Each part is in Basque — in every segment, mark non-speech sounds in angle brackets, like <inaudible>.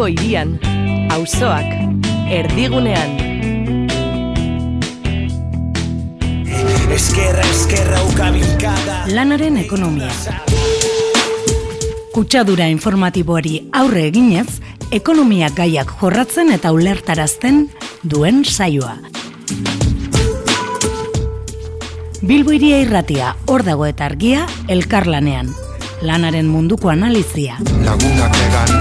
Bilbo irian, auzoak, erdigunean. Eskerra, eskerra, ukabilkada Lanaren ekonomia. Kutsadura informatiboari aurre eginez, ekonomia gaiak jorratzen eta ulertarazten duen saioa. Bilbo iria irratia, hor dago eta argia, elkarlanean. Lanaren munduko analizia. Lagunak egan,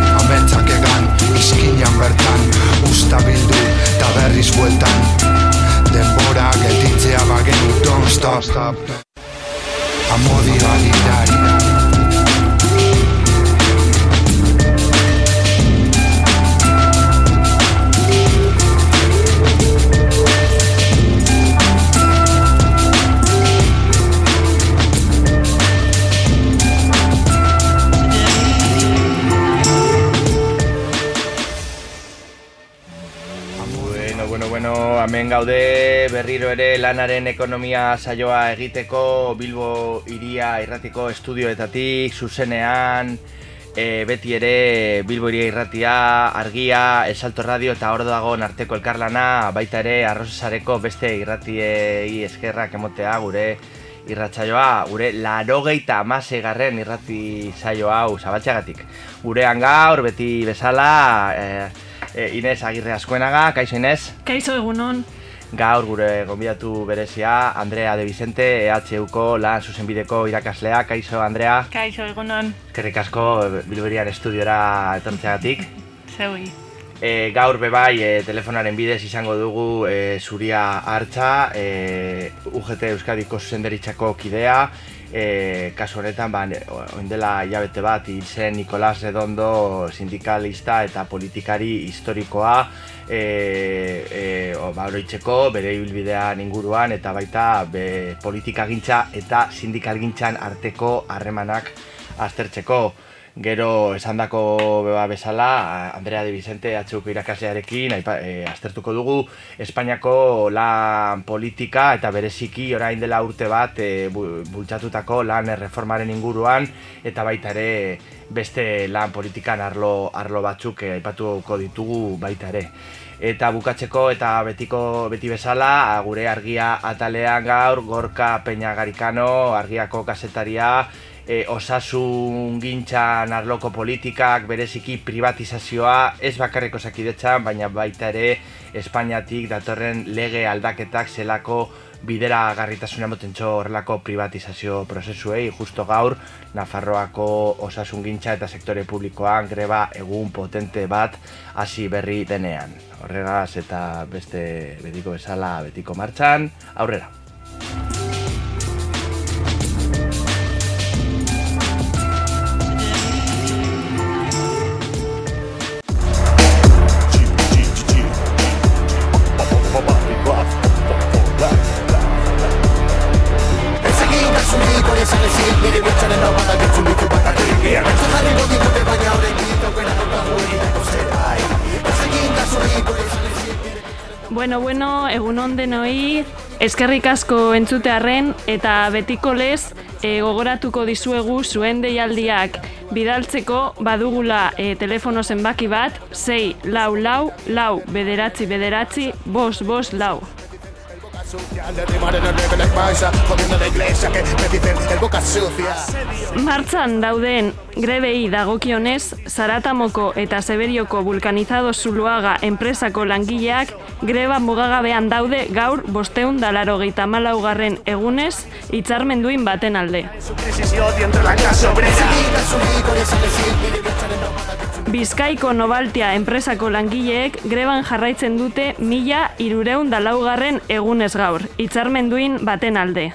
bertan Usta bildu, eta berriz bueltan. Denbora gelditzea bagenu, don't stop. Amodi balitari hemen gaude berriro ere lanaren ekonomia saioa egiteko Bilbo iria irratiko estudioetatik zuzenean e, beti ere Bilbo iria irratia, argia, esalto radio eta hor dagoen arteko elkarlana baita ere arrozesareko beste irratiei eskerrak emotea gure irratsaioa, gure larogeita amase garren irrati saio hau zabaltxagatik. Gurean gaur, beti bezala, e, e, Inez Agirre Azkuenaga, kaixo Inez? Kaixo egunon. Gaur gure gonbidatu berezia, Andrea de Vicente, EHUko lan zuzenbideko irakaslea, kaixo Andrea? Kaixo egunon. Eskerrik asko Bilberian estudiora etortzeagatik. <laughs> Zeui. E, gaur bebai e, telefonaren bidez izango dugu e, zuria hartza, e, UGT Euskadiko zuzenderitzako kidea, e, kasu honetan, ba, ne- orain dela hilabete bat, hil zen Nikolas Redondo sindikalista eta politikari historikoa, e, e, o, ba, oroitzeko, bere ibilbidean inguruan, eta baita be, politikagintza eta sindikalgintzan arteko harremanak aztertzeko. Gero esandako beba bezala, Andrea de Vicente atxuko irakaslearekin e, aztertuko dugu Espainiako lan politika eta bereziki orain dela urte bat e, bu- bultzatutako lan erreformaren inguruan eta baita ere beste lan politikan arlo, arlo batzuk e, aipatuko ditugu baita ere. Eta bukatzeko eta betiko beti bezala, gure argia atalean gaur, Gorka Peña Garikano, argiako kasetaria, e, osasun gintzan arloko politikak, bereziki privatizazioa, ez bakarrik osakidetzan, baina baita ere Espainiatik datorren lege aldaketak zelako bidera garritasuna motentxo horrelako privatizazio prozesuei, justo gaur, Nafarroako osasun gintza eta sektore publikoan greba egun potente bat hasi berri denean. Horregaz eta beste betiko bezala betiko martxan, aurrera. Bueno, bueno, egunon denoi, eskerrik asko entzutearren eta betiko lez e, gogoratuko dizuegu zuen deialdiak bidaltzeko badugula e, telefono zenbaki bat, 6 lau lau, lau bederatzi bederatzi, bos bos lau. Martzan dauden grebei dagokionez, Zaratamoko eta Seberioko vulkanizado zuluaga enpresako langileak greba mugagabean daude gaur bosteun dalaro malaugarren egunez hitzarmenduin baten alde. Bizkaiko Nobaltia enpresako langileek greban jarraitzen dute mila irureun dalaugarren egunez gaur, hitzarmenduin baten alde.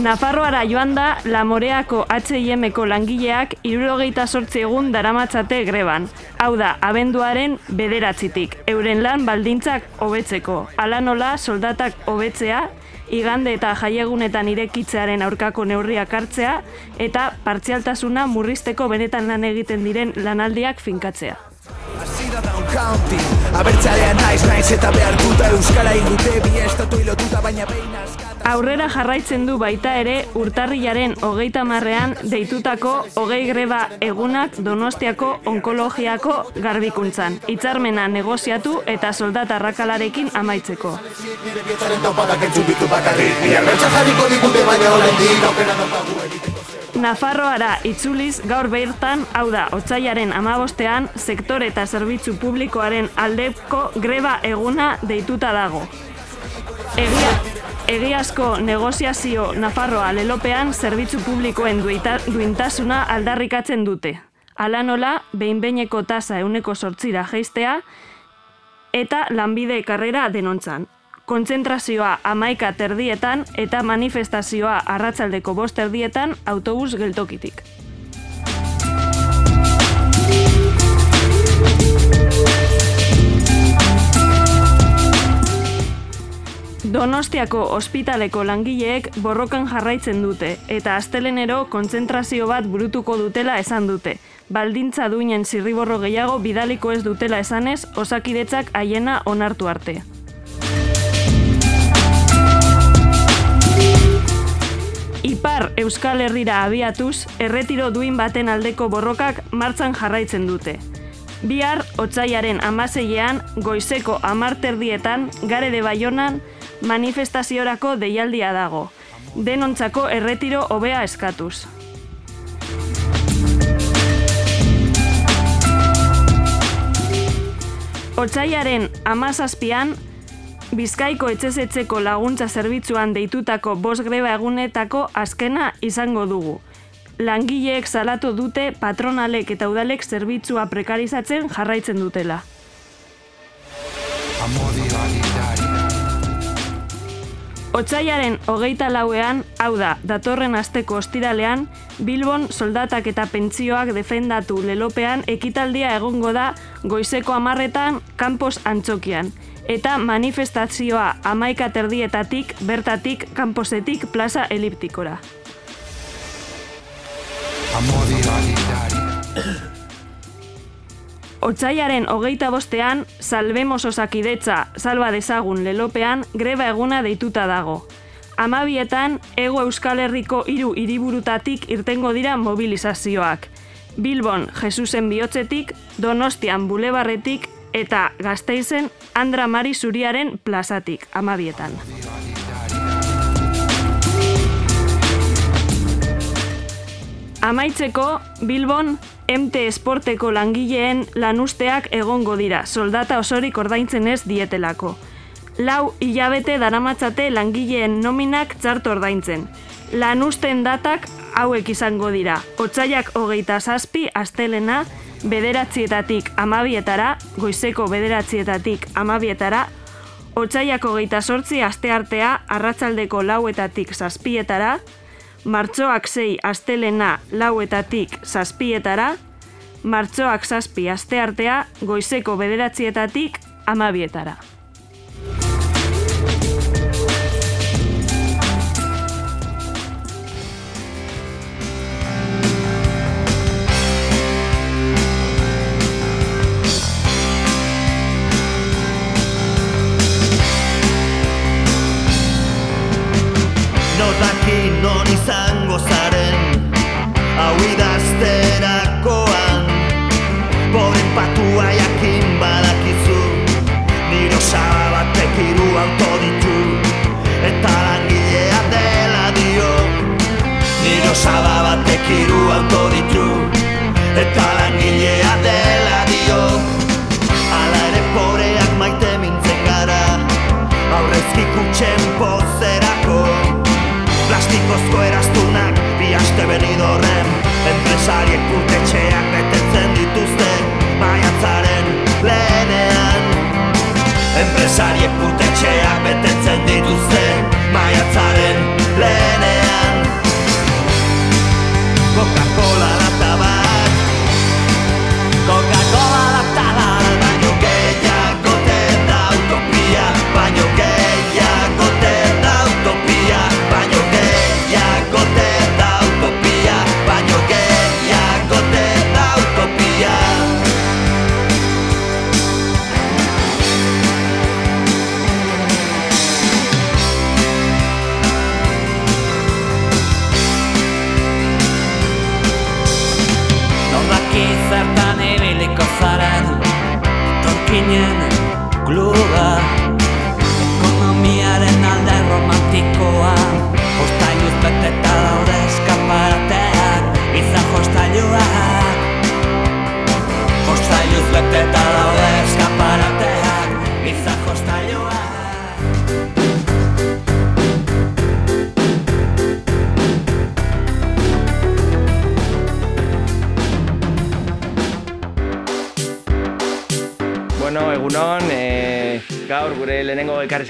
Nafarroara joan da Lamoreako H&M-ko langileak irurogeita sortzi egun daramatzate greban. Hau da, abenduaren bederatzitik, euren lan baldintzak hobetzeko. Hala nola soldatak hobetzea, igande eta jaiegunetan irekitzearen aurkako neurriak hartzea, eta partzialtasuna murrizteko benetan lan egiten diren lanaldiak finkatzea. county Abertzalean naiz naiz eta behartuta Euskara igute bi estatu ilotuta baina behin Aurrera jarraitzen du baita ere urtarrilaren hogeita marrean deitutako hogei greba egunak donostiako onkologiako garbikuntzan. Hitzarmena negoziatu eta soldata arrakalarekin amaitzeko. Nafarroara itzuliz gaur bertan, hau da, otsailaren amabostean, sektore eta zerbitzu publikoaren aldeko greba eguna deituta dago. Egia, egiazko negoziazio Nafarroa lelopean zerbitzu publikoen duita, duintasuna aldarrikatzen dute. Hala nola, behin-behineko tasa euneko sortzira geistea, eta lanbide karrera denontzan. Kontzentrazioa amaika terdietan eta manifestazioa arratsaldeko bost erdietan autobus geltokitik. Donostiako ospitaleko langileek borrokan jarraitzen dute eta astelenero kontzentrazio bat burutuko dutela esan dute. Baldintza duinen zirriborro gehiago bidaliko ez dutela esanez, osakidetzak haiena onartu arte. Ipar Euskal Herrira abiatuz, erretiro duin baten aldeko borrokak martzan jarraitzen dute. Bihar, otsaiaren amaseiean, goizeko amarterdietan, gare de Baionan, manifestaziorako deialdia dago. Denontzako erretiro hobea eskatuz. Otsaiaren amazazpian, Bizkaiko etxezetzeko laguntza zerbitzuan deitutako bost greba egunetako azkena izango dugu. Langileek salatu dute patronalek eta udalek zerbitzua prekarizatzen jarraitzen dutela. Otsaiaren hogeita lauean, hau da, datorren asteko ostiralean, Bilbon soldatak eta pentsioak defendatu lelopean ekitaldia egongo da goizeko amarretan kanpos antzokian. Eta manifestazioa amaika terdietatik, bertatik, kanposetik, plaza eliptikora. Amodio agitari Otsaiaren hogeita bostean, salbemos osakidetza, salba dezagun lelopean, greba eguna deituta dago. Amabietan, ego Euskal Herriko hiru hiriburutatik irtengo dira mobilizazioak. Bilbon, Jesusen bihotzetik, Donostian Bulebarretik, eta Gasteizen, Andra Mari Zuriaren plazatik, amabietan. Amaitzeko, Bilbon, MT Esporteko langileen lanusteak egongo dira, soldata osorik ordaintzen ez dietelako. Lau hilabete daramatzate langileen nominak txarto ordaintzen. Lanusten datak hauek izango dira. Otsaiak hogeita zazpi, astelena, bederatzietatik amabietara, goizeko bederatzietatik amabietara, Otsaiak hogeita sortzi asteartea arratsaldeko lauetatik zazpietara, martxoak sei astelena lauetatik zazpietara, martxoak zazpi asteartea goizeko bederatzietatik amabietara. Eta langilea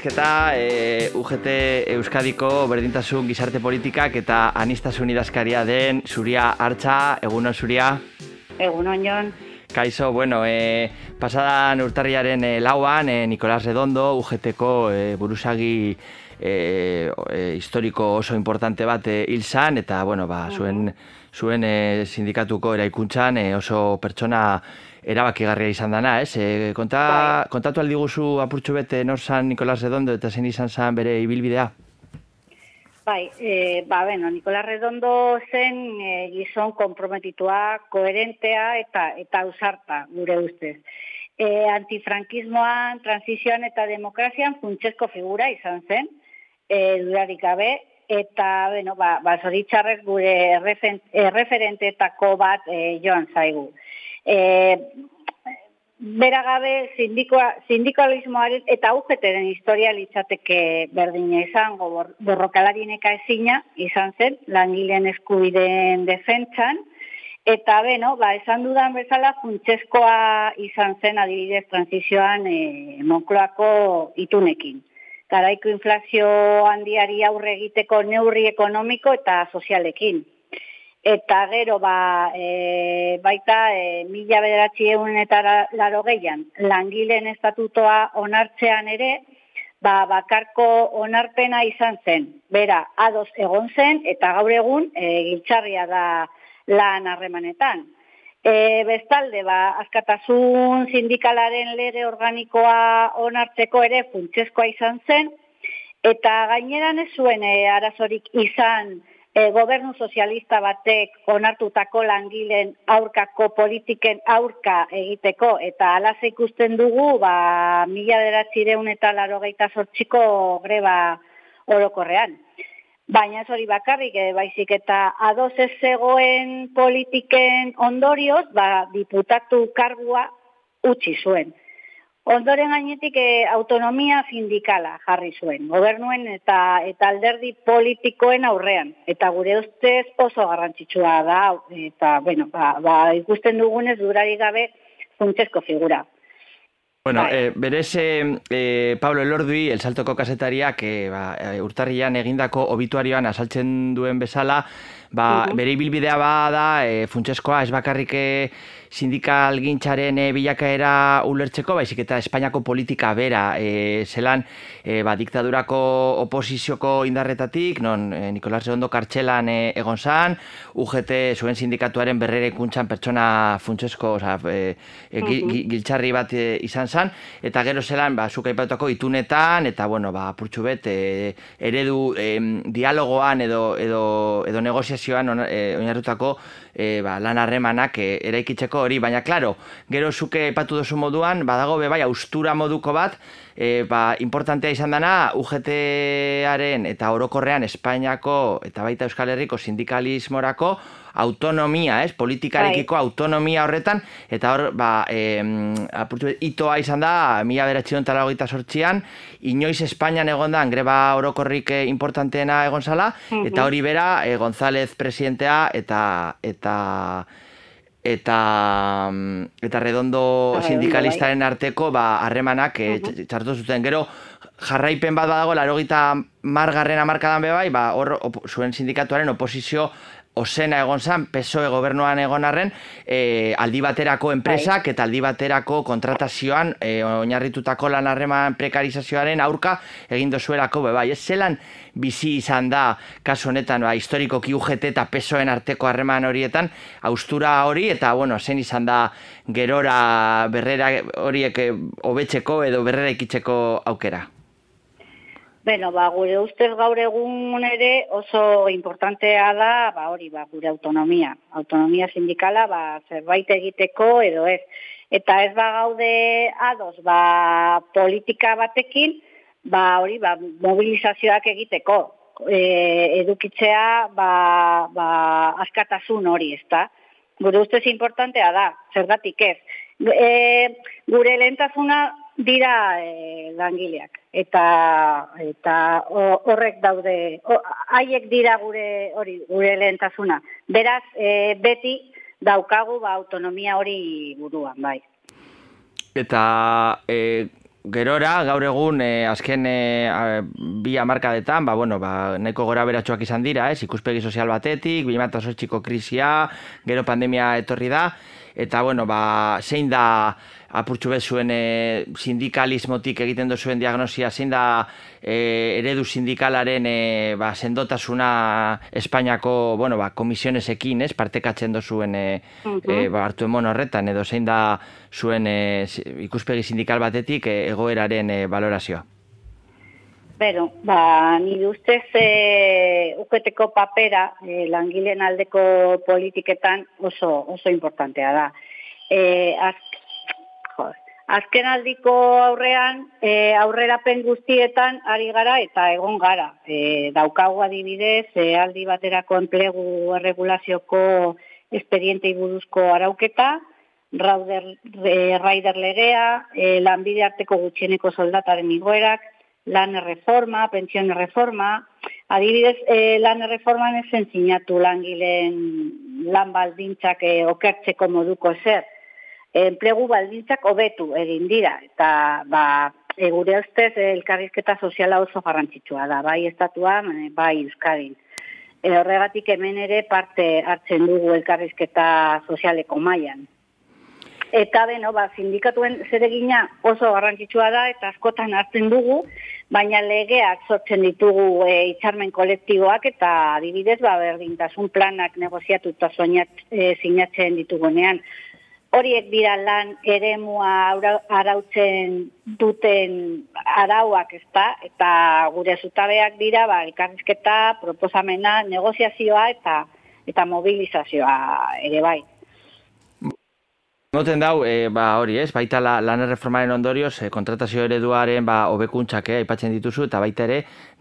elkarrizketa e, UGT Euskadiko berdintasun gizarte politikak eta anistasun idazkaria den Zuria Artza, egunon Zuria. Egunon, Jon. Kaixo, bueno, e, pasadan urtarriaren e, lauan, e, Nikolas Redondo, UGTko e, buruzagi e, e, historiko oso importante bat e, hil zan, eta, bueno, ba, zuen, zuen e, sindikatuko eraikuntzan e, oso pertsona erabakigarria izan dana, ez? E, konta, kontatu aldi guzu apurtxu bete nor zan Nikolas Redondo eta zen izan zan bere ibilbidea? Bai, e, ba, bueno, Nikola Redondo zen e, gizon komprometitua, koherentea eta eta ausarta, gure ustez. E, antifrankismoan, transizioan eta demokrazian funtsezko figura izan zen, e, dudarik gabe, eta, bueno, ba, ba zoritxarrez gure errefen- erreferentetako bat e, joan zaigu. E, bera gabe sindikoa, sindikalismoaren eta UGTren historia litzateke berdina izan, gobor- borrokalarien ezina izan zen, langileen eskubideen defentsan, eta beno, ba, esan dudan bezala funtsezkoa izan zen adibidez transizioan e, Monkloako itunekin. Garaiko inflazio handiari aurre egiteko neurri ekonomiko eta sozialekin. Eta gero, ba, e, baita, e, mila bederatzi egun eta la- laro gehian, langileen estatutoa onartzean ere, ba, bakarko onarpena izan zen. Bera, ados egon zen, eta gaur egun, e, giltzarria da lan harremanetan. E, bestalde, ba, askatasun sindikalaren lege organikoa onartzeko ere funtsezkoa izan zen, eta gaineran ez zuen e, arazorik izan e, gobernu sozialista batek onartutako langileen aurkako politiken aurka egiteko, eta alaz ikusten dugu, ba, mila deratzireun eta larogeita sortxiko greba orokorrean. Baina ez hori bakarrik, eh, baizik eta ados ez zegoen politiken ondorioz, ba, diputatu kargua utzi zuen. Ondoren gainetik eh, autonomia sindikala jarri zuen, gobernuen eta eta alderdi politikoen aurrean. Eta gure ustez oso garrantzitsua da, eta bueno, ba, ba, ikusten dugunez durari gabe funtsezko figura. Bueno, Bai. eh, berez eh, eh, Pablo Elordui, el saltoko kasetariak eh, ba, eh, urtarrian egindako obituarioan asaltzen duen bezala, ba, bere ibilbidea bada eh, funtsezkoa ez bakarrik eh, sindikal gintzaren eh, bilakaera ulertzeko, baizik eta Espainiako politika bera, eh, zelan eh, ba, diktadurako oposizioko indarretatik, non eh, Nikolas Redondo kartxelan eh, egon zan, UGT zuen sindikatuaren berrere kuntzan pertsona funtsezko, oza, gi- gi- giltzarri bat eh, izan zan, eta gero zelan, ba, zuk aipatutako itunetan, eta bueno, ba, purtsu bet, eh, eredu em, dialogoan edo, edo, edo negoziazioan ona- eh, oinarrutako eh, ba, lan harremanak eh, eraikitzeko hori, baina klaro, gero zuke aipatu duzu moduan, badago be bai austura moduko bat, e, ba, importantea izan dana UGT-aren eta orokorrean Espainiako eta baita Euskal Herriko sindikalismorako autonomia, ez? Politikarekiko autonomia horretan, eta hor, ba, em, apurtu itoa izan da, mila beratxion tala sortzian, inoiz Espainian egon da, greba orokorrik eh, importanteena egon zala, eta hori bera, eh, González presidentea, eta, eta, eta mm, eta redondo Bai, sindikalistaren arteko ba harremanak eh, tx- txartu zuten. Gero jarraipen bat badago larogita margarren amarkadan be bai ba hor op- zuen sindikatuaren oposizio osena egon zan, PSOE gobernuan egon arren, eh, aldi baterako enpresak eta aldi baterako kontratazioan eh, oinarritutako lan harreman prekarizazioaren aurka egin dozuelako be bai. Ez zelan bizi izan da kasu honetan ba, historikoki UGT eta PSOEen arteko harreman horietan austura hori eta bueno, zen izan da gerora berrera horiek eh, hobetzeko edo berrera ikitzeko aukera. Bueno, ba, gure ustez gaur egun ere oso importantea da, ba, hori, ba, gure autonomia. Autonomia sindikala, ba, zerbait egiteko edo ez. Eta ez ba gaude ados, ba, politika batekin, ba, hori, ba, mobilizazioak egiteko. E, edukitzea, ba, ba, askatasun hori, ezta? Gure ustez importantea da, zergatik ez. E, gure lehentasuna dira e, langileak eta eta ho- horrek daude haiek dira gure hori gure lehentasuna. Beraz, e, beti daukagu ba autonomia hori buruan, bai. Eta e, gerora, gaur egun, e, azken e, a, bi amarkadetan, ba, bueno, ba, nahiko gora beratxoak izan dira, ez, ikuspegi sozial batetik, 2008ko krisia, gero pandemia etorri da, eta, bueno, ba, zein da apurtxu bez zuen e, sindikalismotik egiten duzuen diagnosia, zein da e, eredu sindikalaren e, ba, sendotasuna Espainiako, bueno, ba, komisionesekin, ez, partekatzen dozuen e, e, ba, hartu emon horretan, edo zein da zuen e, ikuspegi sindikal batetik e, egoeraren e, valorazioa. Bero, ba, nire ustez e, uketeko papera e, langileen aldeko politiketan oso, oso importantea da. E, az, joder, azken aldiko aurrean, e, aurrerapen guztietan ari gara eta egon gara. E, daukagu adibidez, e, aldi baterako enplegu erregulazioko esperientei buruzko arauketa, Rauder, e, Raider legea, e, lanbide arteko gutxieneko soldataren igoerak, lan erreforma, pentsione reforma, adibidez, e, lan erreforman esen sinatu langileen lan baldintzak e, okertzeko moduko zer. Enplegu baldintzak hobetu egin dira, eta ba, e, gure ustez elkarrizketa soziala oso garrantzitsua da, bai estatuan, bai Euskadin. E, horregatik hemen ere parte hartzen dugu elkarrizketa sozialeko mailan. Eta beno, ba, sindikatuen zeregina oso garrantzitsua da eta askotan hartzen dugu, baina legeak sortzen ditugu e, itxarmen kolektiboak eta adibidez ba, berdintasun planak negoziatu eta e, sinatzen ditugunean. Horiek dira lan eremua arautzen duten arauak ezta eta gure zutabeak dira ba, elkarrizketa, proposamena, negoziazioa eta eta mobilizazioa ere bai. Moten dau, e, ba, hori ez, baita la, lan erreformaren ondorioz, e, kontratazio ereduaren ba, hobekuntzak eh, aipatzen dituzu, eta baita ere,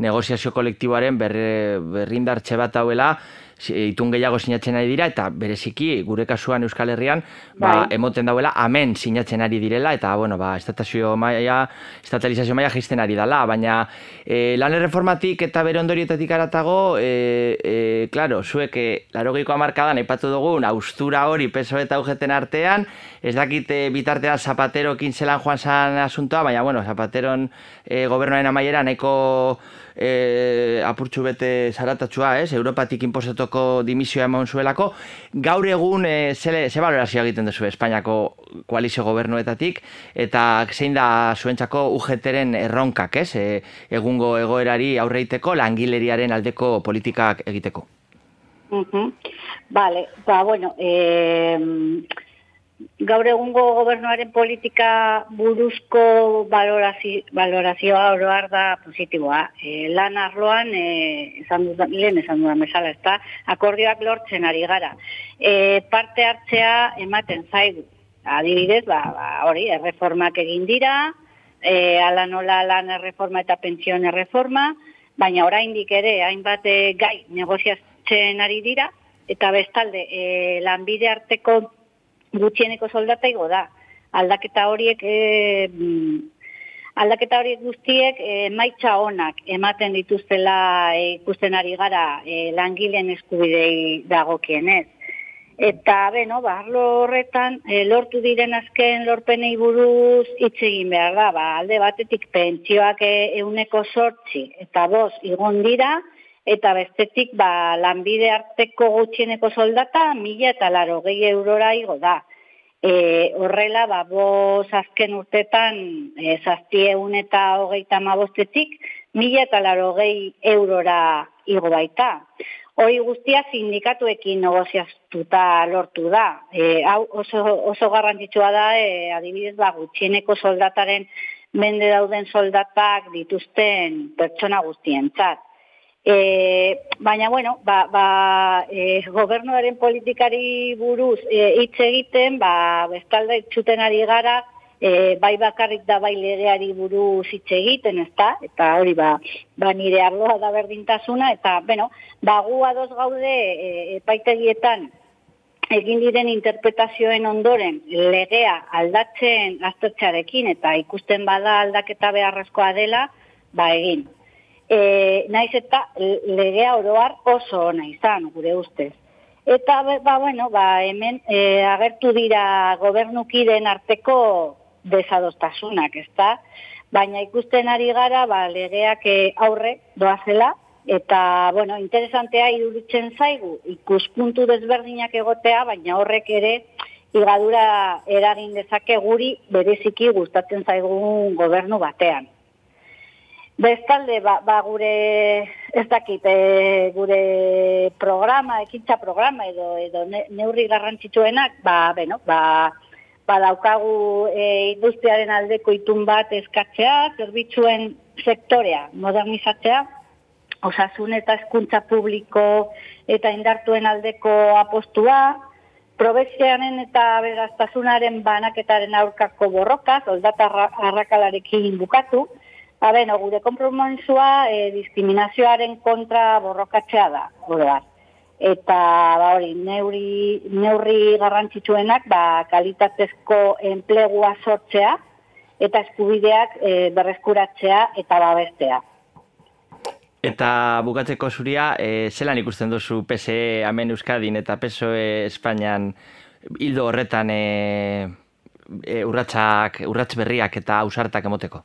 negoziazio kolektiboaren berre, berrindartxe bat hauela, itun gehiago sinatzen ari dira, eta bereziki, gure kasuan Euskal Herrian, ba, Bai. emoten dauela, amen sinatzen ari direla, eta, bueno, ba, estatazio maia, estatalizazio maia jisten ari dala, baina e, lan erreformatik eta bere ondorioetatik aratago, e, e, claro, zuek, e, larogeiko amarkadan aipatu dugun, austura hori peso eta ugeten artean, ez dakit e, bitartean Zapaterokin zelan joan zan asuntoa, baina, bueno, Zapateron e, gobernuaren amaiera nahiko e, apurtxu bete zaratatsua, ez? Europatik inposatuko dimisioa eman zuelako. Gaur egun, e, ze, ze valorazio egiten duzu Espainiako koalizio gobernuetatik, eta zein da zuentzako UGT-ren erronkak, ez? E, egungo egoerari aurreiteko, langileriaren aldeko politikak egiteko. Uhum. Vale, ba, bueno, eh, gaur egungo gobernuaren politika buruzko valorazioa oroar da positiboa. E, lan arloan, e, esan dudan, lehen esan dudan bezala, ez da, akordioak lortzen ari gara. E, parte hartzea ematen zaigu. Adibidez, ba, ba, hori, erreformak egin dira, e, ala nola lan erreforma eta pentsione erreforma, baina oraindik ere hainbat e, gai negoziatzen ari dira, eta bestalde e, lanbide arteko gutxieneko soldata igo da. Aldaketa horiek e, aldaketa horiek guztiek e, emaitza onak ematen dituztela e, ikusten ari gara e, langileen eskubidei dagokienez. Eta, beno, ba, arlo horretan, e, lortu diren azken lorpenei buruz hitz egin behar da, ba, alde batetik pentsioak e, euneko sortzi eta boz igon dira, eta bestetik ba, lanbide arteko gutxieneko soldata mila eta laro gehi eurora igo da. E, horrela, ba, boz azken urtetan e, zaztieun eta hogeita mabostetik mila eta laro gehi eurora igo baita. Hori guztia sindikatuekin negoziaztuta lortu da. E, hau oso, oso garrantzitsua da, e, adibidez, ba, gutxieneko soldataren mende dauden soldatak dituzten pertsona guztientzat. E, baina, bueno, ba, ba, e, gobernuaren politikari buruz e, hitz egiten, ba, bestalde txuten ari gara, e, bai bakarrik da bai legeari buruz hitz egiten, ezta? Eta hori ba, ba nire arloa da berdintasuna eta bueno, ba gu ados gaude e, epaitegietan egin diren interpretazioen ondoren legea aldatzen aztertzearekin eta ikusten bada aldaketa beharrezkoa dela, ba egin. E, naiz eta legea oroar oso ona izan, gure ustez. Eta, ba, bueno, ba, hemen e, agertu dira gobernukiden arteko desadostasunak, ezta? Baina ikusten ari gara, ba, legeak eh, aurre doazela, eta, bueno, interesantea iruditzen zaigu, ikuspuntu desberdinak egotea, baina horrek ere, igadura eragin dezake guri bereziki gustatzen zaigun gobernu batean. Bestalde, ba, ba gure, ez dakit, e, gure programa, ekintza programa edo, edo ne- neurri garrantzitsuenak, ba, bueno, ba, ba daukagu e, industriaren aldeko itun bat eskatzea, zerbitzuen sektorea modernizatzea, osasun eta hezkuntza publiko eta indartuen aldeko apostua, probezioaren eta beraztasunaren banaketaren aurkako borroka, soldata arra- arrakalarekin bukatu, ba, beno, gure kompromisua e, diskriminazioaren kontra borrokatzea da, oroar. Eta, ba, hori, neurri, neurri garrantzitsuenak, ba, kalitatezko enplegua sortzea, eta eskubideak e, berreskuratzea eta babestea. Eta bukatzeko zuria, e, zelan ikusten duzu PSE hemen Euskadin eta PSOE Espainian hildo horretan e, e, urratsak, urrats berriak eta ausartak emoteko?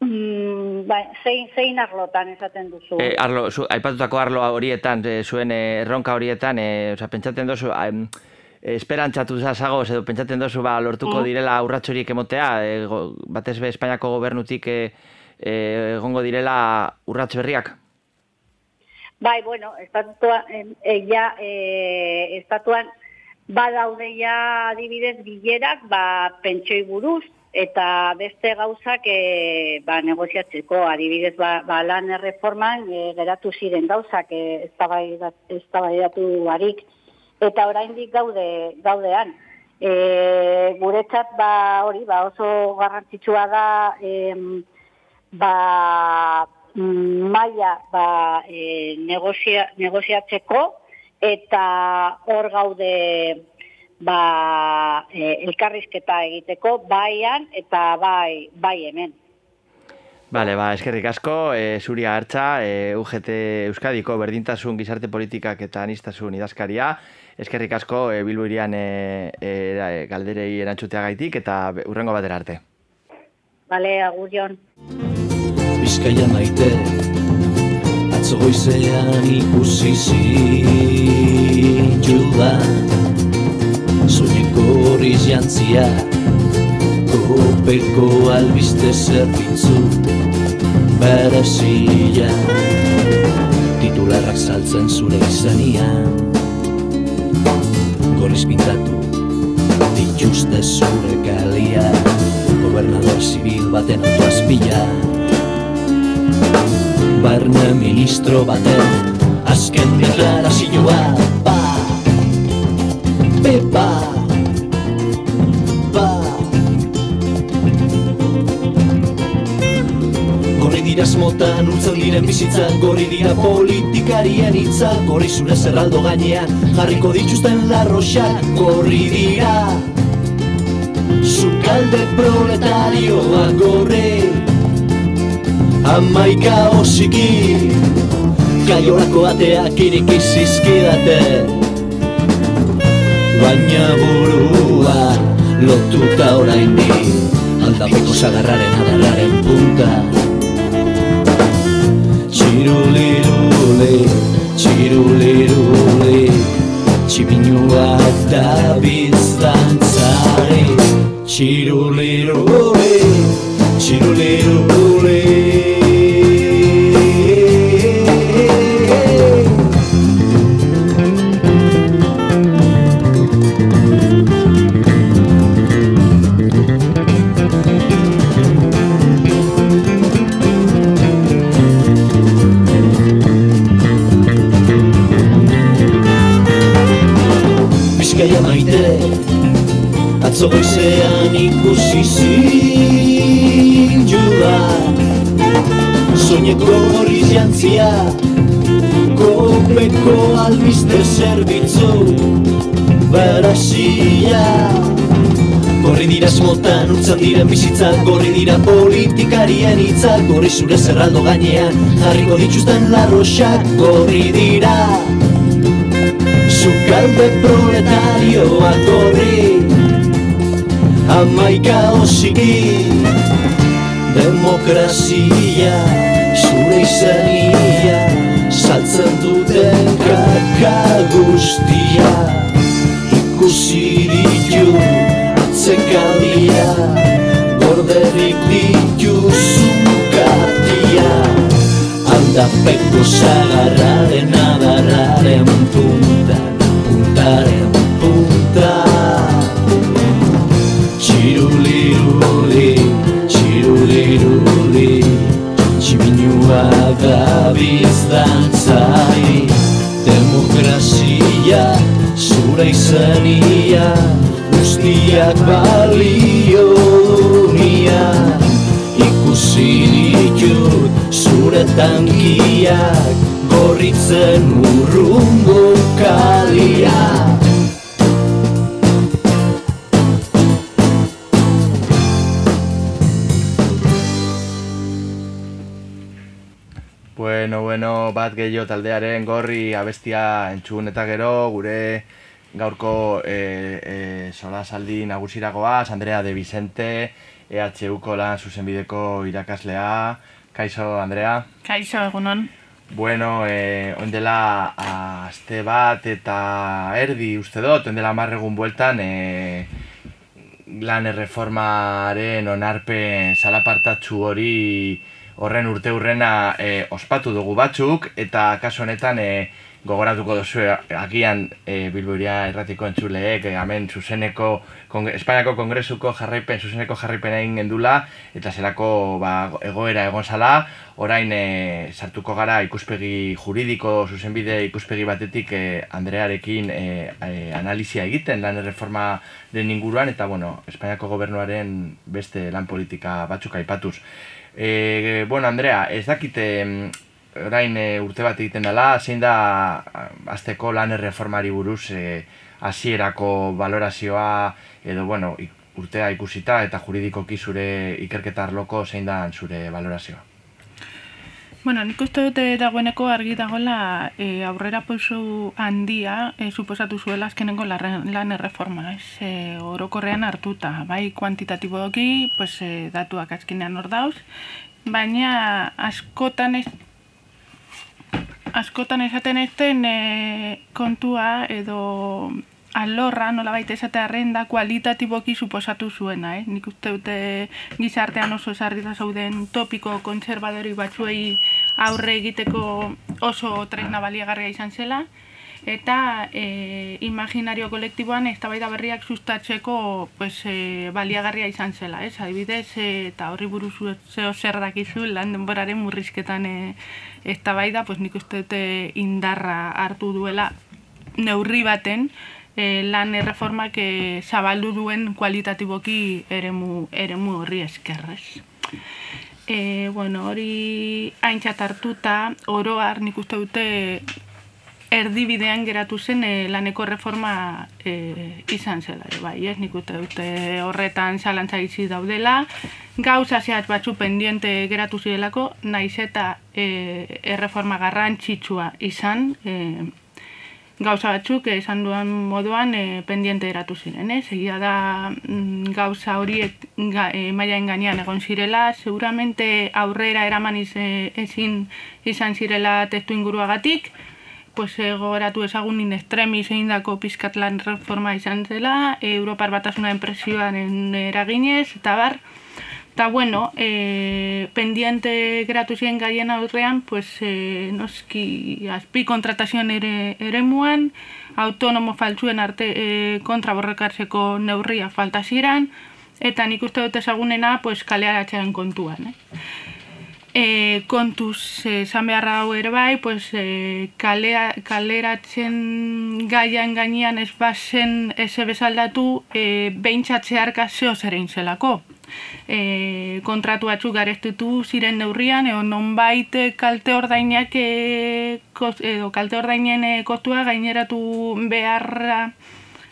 Mm, bai, zein, zein arlotan esaten duzu? E, arlo, zu, aipatutako arlo horietan, e, zuen e, erronka horietan, e, oza, pentsatzen duzu, esperantzatu zazagoz, edo pentsatzen duzu ba, lortuko Mm. direla urratxorik emotea, e, go, batez be Espainiako gobernutik egongo direla urrats berriak? Bai, bueno, estatuan, e, ja, e, estatuan badaude ja adibidez bilerak, ba, pentsioi buruz, eta beste gauzak e, ba, negoziatzeko, adibidez ba, ba, lan erreforman e, geratu ziren gauzak e, eztabaidatu barik, eta oraindik gaude gaudean. E, guretzat ba hori ba oso garrantzitsua da em, ba mm, maila ba e, negozia, negoziatzeko. Eta hor gaude ba e, elkarrizketa egiteko baian eta bai bai hemen. Bale, ba, eskerrik asko, e, Zuria Artza, e, UGT Euskadiko berdintasun gizarte politikak eta anistasun idazkaria. Eskerrik asko e, Bilbo irian e, e, galderei erantzuteagaitik eta hurrengo batera arte. Bale, agur jon. Bizkaia maite Atzo goizean ikusi zintudan Horriz jantzia Kopeko albiste zerbitzu Berezia Titularrak saltzen zure izanian Gorriz pintatu Dituzte zure kalia Gobernador zibil baten autoazpila. Barne ministro baten Azken deklarazioa Ba Pepa Esmotan urtzen diren bizitzak Gorri dira politikarien hitzak Gorri zure zerraldo gainean Jarriko dituzten larroxak Gorri dira. Zukalde proletarioa gorri Amaika osiki Kaiolako ateak iriki zizkidate. Baina burua lotuta oraindik Aldapeko sagarraren adarraren punta Txirulirule, txirulirule Txibinuak da biztantzari Txirulirule, txirulirule Kopeko albiste zerbitzu Berazia Gorri dira esmotan utzan diren bizitzak Gorri dira politikarien hitzak Gorri zure zerraldo gainean Jarriko dituzten larroxak Gorri dira. Zukalde proletarioa gorri amaika osiki. Demokrazia, zure izania Saltzen duten kaka guztia Ikusi ditu atzekaldia Gorderik dituzu katia Aldapeko zagarraren adarraren punta Puntaren punta. Txiruliruli, txiruliruli Tximinua da bizdantzai Demokrazia, zura izania Guztiak balio dunia. Ikusi ditut zure tankiak Gorritzen urrungo kaliak bat gehiago taldearen gorri abestia entzun eta gero, gure gaurko e, e, sola saldi nagusiragoaz, Andrea de Vicente, EHUko lan zuzenbideko irakaslea. Kaixo, Andrea? Kaixo, egunon. Bueno, e, oindela aste bat eta erdi uste dut, oindela marregun bueltan, e, lan erreformaren onarpen salapartatxu hori horren urte hurrena e, ospatu dugu batzuk, eta kasu honetan e, gogoratuko duzu agian e, Bilburia erratiko entzuleek, e, hemen zuzeneko, kongre, Espainiako Kongresuko jarraipen, zuzeneko jarraipen egin gendula, eta zelako ba, egoera egon zala, orain e, sartuko gara ikuspegi juridiko, zuzenbide ikuspegi batetik e, Andrearekin e, e, analizia egiten lan erreformaren inguruan, eta bueno, Espainiako gobernuaren beste lan politika batzuk aipatuz. E, bueno, Andrea, ez dakite orain e, urte bat egiten dela, zein da azteko lan erreformari buruz e, hasierako valorazioa edo, bueno, urtea ikusita eta juridikoki zure ikerketa arloko zein da zure valorazioa? Bueno, nik uste dute dagoeneko argi dagoela e, aurrera poizu handia e, suposatu zuela azkenengo lan erreforma, ez? E, orokorrean hartuta, bai kuantitatiboki, pues, e, datuak azkenean hor dauz, baina askotan ez askotan esaten ezten e, kontua edo alorra nola baita esatearen da kualitatiboki suposatu zuena, eh? Nik uste dute gizartean oso esarrita zauden topiko kontserbadori batzuei aurre egiteko oso tresna baliagarria izan zela, eta e, imaginario kolektiboan eztabaida berriak sustatzeko pues, e, baliagarria izan zela, ez? Adibidez, e, eta horri buruz zeo zer dakizu lan denboraren murrizketan e, eztabaida, pues nik uste dute indarra hartu duela neurri baten e, lan erreformak e, zabaldu duen kualitatiboki eremu, eremu horri eskerrez. E, bueno, hori haintzat hartuta, oroar nik uste dute erdibidean geratu zen e, laneko reforma e, izan zela. E, bai, ez nik uste dute horretan zalantza izi daudela, gauza zehat batzu pendiente geratu zirelako, naiz eta e, erreforma garrantzitsua izan, e, gauza batzuk esan duan moduan e, pendiente eratu ziren, ez? Egia da mm, gauza horiek ga, e, maia enganean egon zirela, seguramente aurrera eraman ezin izan zirela testu inguruagatik, pues gogoratu ezagun in extremis egin dako pizkat lan reforma izan zela, Europar batasuna enpresioaren eraginez, eta bar, eta bueno, e, pendiente geratu ziren gaien aurrean, pues e, noski azpi kontratazioan ere, ere muan, autonomo faltzuen arte e, kontra borrekarzeko neurria falta ziren, eta nik uste dut ezagunena, pues kalearatzean kontuan. Eh? E, kontuz esan beharra hau ere bai, pues, e, kalea, kaleratzen gaian gainean ez bazen eze bezaldatu e, behintzatzearka zeo zerein zelako. E, kontratu batzuk gareztutu ziren neurrian, edo nonbait kalte ordainak e, edo kalte ordainen e, kostua gaineratu beharra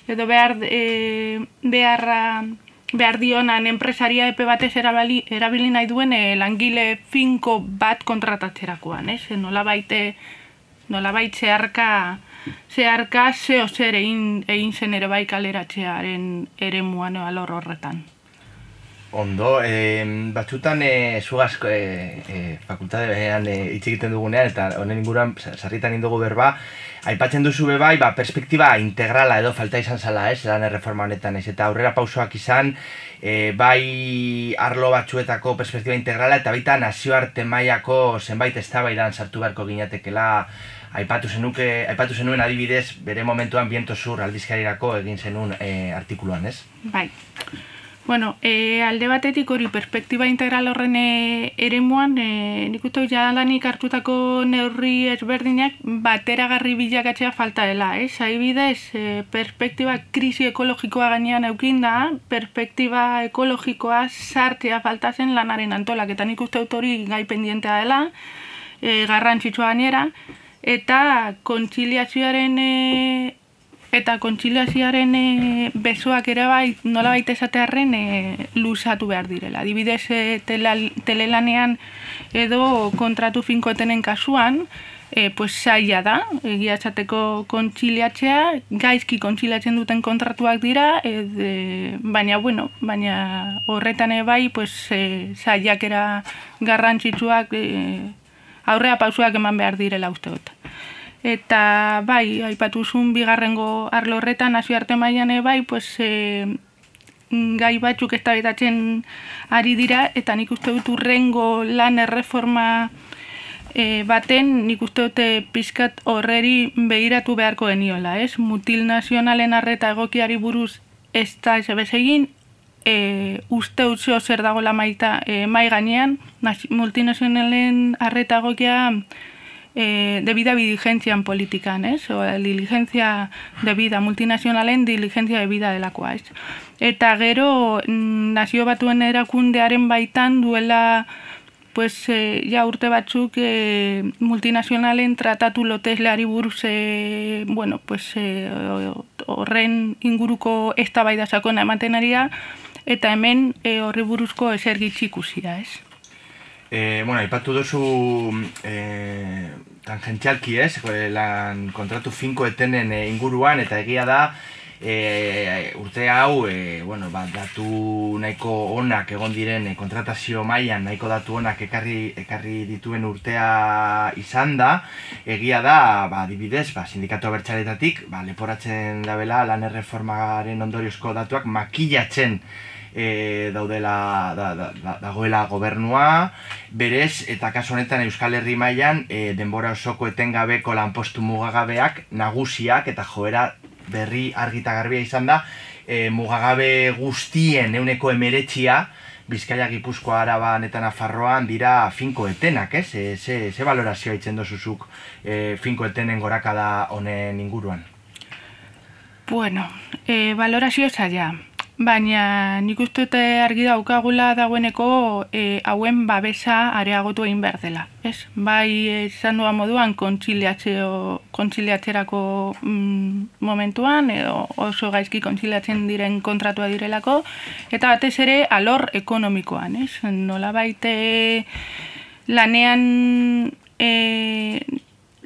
edo behar, e, beharra behar dionan enpresaria epe batez erabili, erabili nahi duen e, langile finko bat kontratatzerakoan, ez? Nola baite, nola baitze harka zeharka zeo zer egin, egin zen ere bai kaleratzearen ere muan alor horretan. Ondo, e, batzutan e, zugazko e, e, fakultatean e, hitz egiten dugunean eta honen inguruan sarritan indugu berba, aipatzen duzu be bai, ba, perspektiba integrala edo falta izan zala, ez, lan erreforma honetan, ez, eta aurrera pausoak izan, e, bai arlo batzuetako perspektiba integrala eta baita nazioarte mailako zenbait eztabaidan sartu beharko ginatekela aipatu zenuke, aipatu zenuen adibidez bere momentuan biento zur aldizkarirako egin zenun e, artikuluan, ez? Bai. Bueno, e, alde batetik hori perspektiba integral horren e, eremuan, e, nik uste jadanik hartutako neurri ezberdinak bateragarri bilakatzea falta dela, ez? Adibidez, e, perspektiba krisi ekologikoa gainean eukin da, perspektiba ekologikoa sartzea falta zen lanaren antolak, nik uste hori gai pendientea dela, e, garrantzitsua gainera, eta kontziliazioaren e, eta kontziliazioaren e, besoak ere bai nola baita esatearen e, lusatu behar direla. Adibidez e, telelanean edo kontratu finkoetenen kasuan, e, pues saia da, egia esateko kontziliatzea, gaizki kontziliatzen duten kontratuak dira, e, baina bueno, baina horretan ere bai, pues e, saiakera garrantzitsuak e, aurrea pausuak eman behar direla uste dut. Eta bai, aipatuzun bigarrengo arlo horretan nazioarte mailan ere bai, pues, e, gai batzuk ez ari dira, eta nik uste dut urrengo lan erreforma e, baten nik uste dute pizkat horreri behiratu beharko geniola, ez? Multinazionalen arreta egokiari buruz ez da ez egin, e, uste utzio zer dago la maita e, mai gainean, multinazionalen arreta egokia eh, debida en politikan, ez? O, diligencia debida multinazionalen diligencia debida delakoa, ez? Eta gero, mm, nazio batuen erakundearen baitan duela pues, e, ja urte batzuk e, multinazionalen tratatu lotesleari buruz e, bueno, pues, e, horren inguruko eztabaida sakona ematen aria, eta hemen e, horri buruzko esergitzi ikusia, ez? E, bueno, ipatu duzu e, tangentzialki ez, lan kontratu finko etenen e, inguruan, eta egia da, e, urte hau, e, bueno, ba, datu nahiko onak egon diren kontratazio mailan nahiko datu onak ekarri, ekarri dituen urtea izan da, egia da, ba, dibidez, ba, sindikatu abertxaretatik, ba, leporatzen dabela lan erreformaren ondoriozko datuak makillatzen e, daudela da, da, da, dagoela gobernua, berez eta kasu honetan Euskal Herri mailan e, denbora osoko etengabeko lanpostu mugagabeak nagusiak eta joera berri argita garbia izan da e, mugagabe guztien euneko emeretxia Bizkaia Gipuzkoa Araban eta Nafarroan dira finko etenak, ez? E, ze, ze valorazioa itzen dozuzuk e, finko etenen gorakada honen inguruan? Bueno, e, valorazio zaila. Baina nik uste dute argi daukagula dagoeneko e, hauen babesa areagotu egin behar dela. Ez? Bai esan duan moduan kontziliatzerako mm, momentuan edo oso gaizki kontziliatzen diren kontratua direlako eta batez ere alor ekonomikoan. Ez? Nola baite lanean e,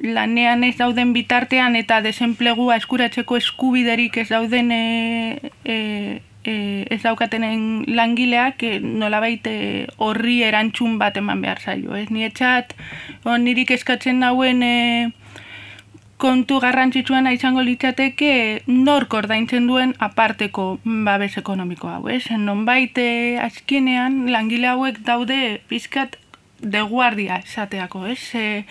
lanean ez dauden bitartean eta desenplegua eskuratzeko eskubiderik ez dauden e, e, e, ez daukatenen langileak e, nolabait e, horri erantzun bat eman behar zaio. Ez ni etxat, nirik eskatzen nauen e, kontu garrantzitsuena izango litzateke nork ordaintzen duen aparteko babes ekonomiko hau. Ez? Nonbait e, azkenean langile hauek daude pizkat de guardia esateako. Ez? E,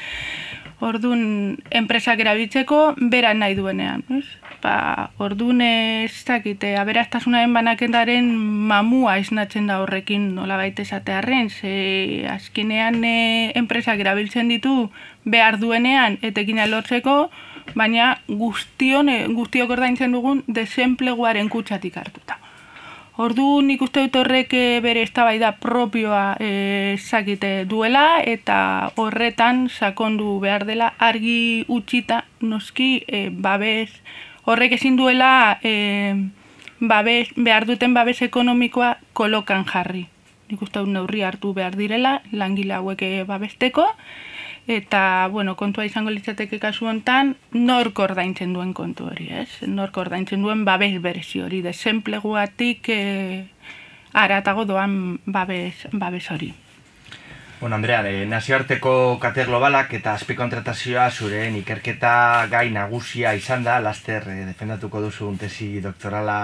Orduan, enpresak erabiltzeko, bera nahi duenean. Ez? Ba, orduan ez dakite, aberaztasunaren banakendaren mamua esnatzen da horrekin nola baita esatearen, ze azkenean e, enpresak erabiltzen ditu behar duenean etekin lortzeko, baina guztion, e, guztiok ordaintzen dugun desenpleguaren kutsatik hartuta. Ordu nik uste dut horrek e, bere eztabaida propioa e, sakite duela eta horretan sakondu behar dela argi utxita noski e, babes horrek ezin duela e, babes, behar duten babes ekonomikoa kolokan jarri. Nik uste neurri hartu behar direla, langile hauek babesteko, eta, bueno, kontua izango litzateke kasu hontan, nork ordaintzen duen kontu hori, ez? Nork ordaintzen duen babes berezi hori, desenpleguatik e, aratago doan babes, babes hori. Bueno, Andrea, e, nazioarteko kate globalak eta azpikontratazioa zure ikerketa gai nagusia izan da, laster e, defendatuko duzu tesi doktorala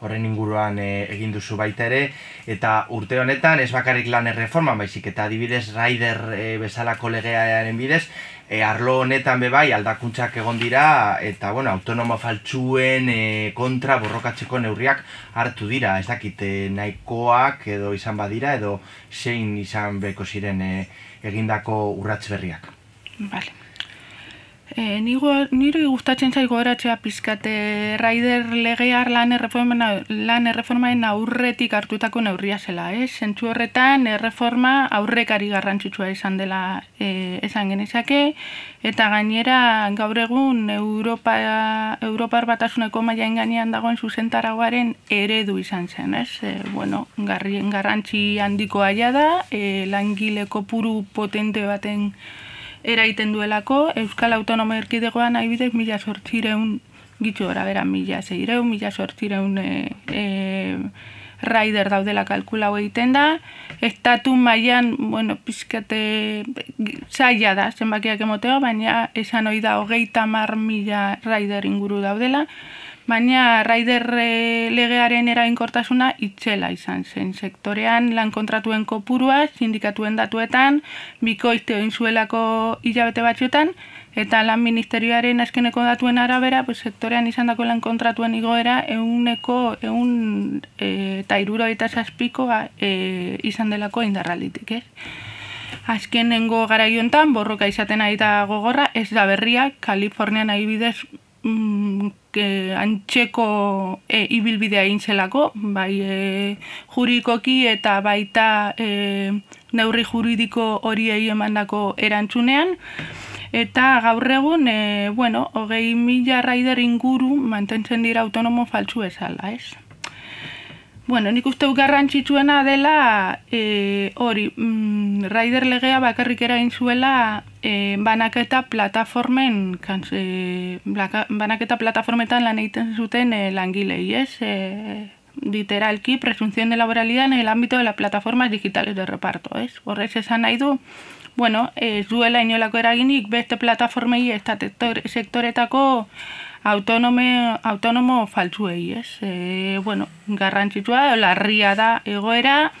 horren inguruan e, egin duzu baita ere, eta urte honetan ez bakarrik lan erreforman baizik eta adibidez Raider e, bezalako legearen bidez, e, arlo honetan bebai aldakuntzak egon dira eta bueno, autonomo faltsuen e, kontra borrokatzeko neurriak hartu dira, ez dakit e, nahikoak edo izan badira edo zein izan beko ziren e, egindako urrats berriak. Vale. E, nigo, nire gustatzen zaigo horatzea pizkate Raider legear lan erreforma lan erreformaen aurretik hartutako neurria zela, eh? Zentzu horretan erreforma aurrekari garrantzitsua izan dela e, esan genezake eta gainera gaur egun Europa Europar batasuneko mailaen gainean dagoen zuzentaragoaren eredu izan zen, ez? E, bueno, garrantzi handiko aia da, e, langile kopuru potente baten eraiten duelako, Euskal Autonomo Erkidegoan haibidez mila sortzireun, gitzu gora bera, mila zeireun, mila sortzireun e, e, rider daudela kalkula egiten da, estatu mailan, bueno, pizkate zaila da, zenbakiak emoteo, baina esan hori da hogeita mar mila rider inguru daudela, baina raider e, legearen erainkortasuna itzela izan zen. Sektorean lan kontratuen kopurua, sindikatuen datuetan, bikoizte oin zuelako hilabete batzuetan, eta lan ministerioaren azkeneko datuen arabera, pues, sektorean izan dako lan kontratuen igoera, euneko, eun e, eta iruro eta zazpiko e, izan delako indarralitik, ez? Azkenengo garaiontan, borroka izaten ari da gogorra, ez da berria, Kalifornian nahi bidez, mm, e, antxeko e, ibilbidea intzelako, bai e, jurikoki eta baita e, neurri juridiko horiei emandako erantzunean. Eta gaur egun, e, bueno, hogei mila raider inguru mantentzen dira autonomo faltsu ezala, ez? Bueno, nik uste garrantzitsuena dela e, hori, mm, Raider legea bakarrik erain zuela e, banaketa plataformen e, banaketa plataformetan lan egiten zuten e, langilei, ez? E, literalki, presunción de laboralidad en el ámbito de las plataformas digitales de reparto, ez? Horrez esan nahi du, bueno, ez duela inolako eraginik beste plataformei ez sektoretako autonome, autonomo faltzuei, ez? E, bueno, garrantzitsua, larria da egoera,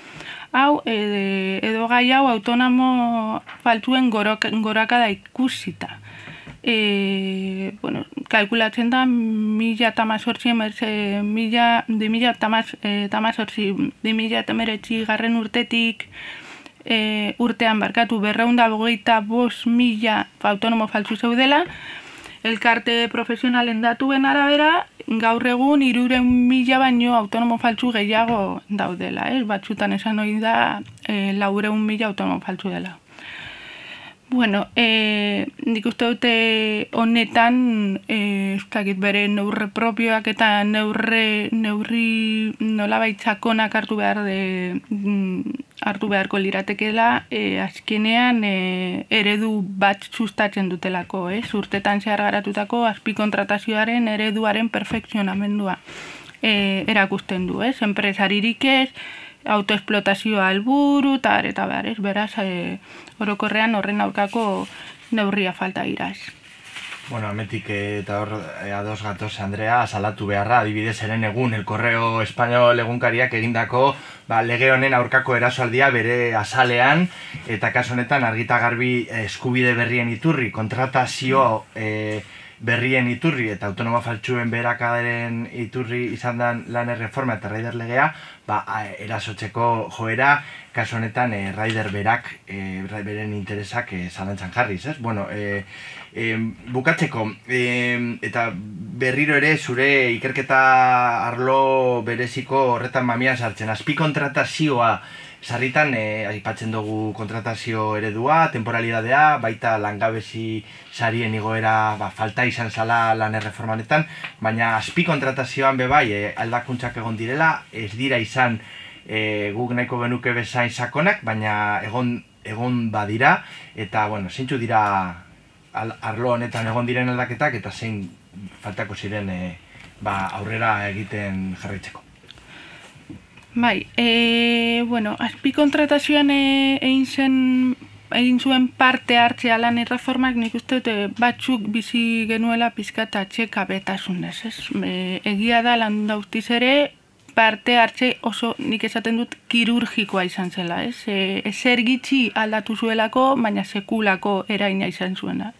hau, edo, edo gai hau autonomo faltzuen goraka da ikusita. E, bueno, kalkulatzen da mila tamazortzi mila, di mila tamazortzi di mila tameretzi garren urtetik e, urtean barkatu berreunda bogeita bos mila autonomo faltzu zeudela elkarte profesionalen datuen arabera, gaur egun iruren mila baino autonomo faltsu gehiago daudela, eh? batzutan esan hori da e, laureun mila autonomo faltsu dela. Bueno, e, nik uste dute honetan, e, bere neurre propioak eta neurre, neurri nola baitzakonak hartu behar de, mm, hartu beharko liratekela, e, azkenean e, eredu bat sustatzen dutelako, eh? urtetan zehar garatutako azpikontratazioaren ereduaren perfekzionamendua e, erakusten du, eh? enpresaririk ez, autoesplotazioa alburu, eta eta behar, ez, beraz, e, orokorrean horren aurkako neurria falta iraz. Bueno, ametik eta hor e, ados gatoz Andrea, salatu beharra, adibidez eren egun, el correo español egunkariak egindako ba, lege honen aurkako erasoaldia bere azalean, eta kaso honetan argita garbi eskubide berrien iturri, kontratazio e, berrien iturri eta autonoma faltsuen berakaderen iturri izan den lan erreforma eta raider legea, ba, erasotzeko joera, kasu honetan e, raider berak, e, beren interesak e, zalantzan jarriz, ez? Bueno, e, e, bukatzeko, e, eta berriro ere zure ikerketa arlo bereziko horretan mamia sartzen, azpi kontratazioa sarritan e, aipatzen dugu kontratazio eredua, temporalidadea, baita langabezi sarien igoera ba, falta izan zala lan erreformanetan, baina azpi kontratazioan bebai e, aldakuntzak egon direla, ez dira izan e, guk nahiko genuke bezain sakonak, baina egon egon badira, eta, bueno, zeintzu dira al, arlo honetan egon diren aldaketak, eta zein faltako ziren e, ba, aurrera egiten jarraitzeko. Bai, e, bueno, azpi kontratazioan e, egin zen egin zuen parte hartzea lan erreformak nik uste dute batzuk bizi genuela pizkata txeka betasunez, ez? E, egia da lan dauztiz ere parte hartze oso nik esaten dut kirurgikoa izan zela, ez? E, ezer gitxi aldatu zuelako, baina sekulako eraina izan zuena.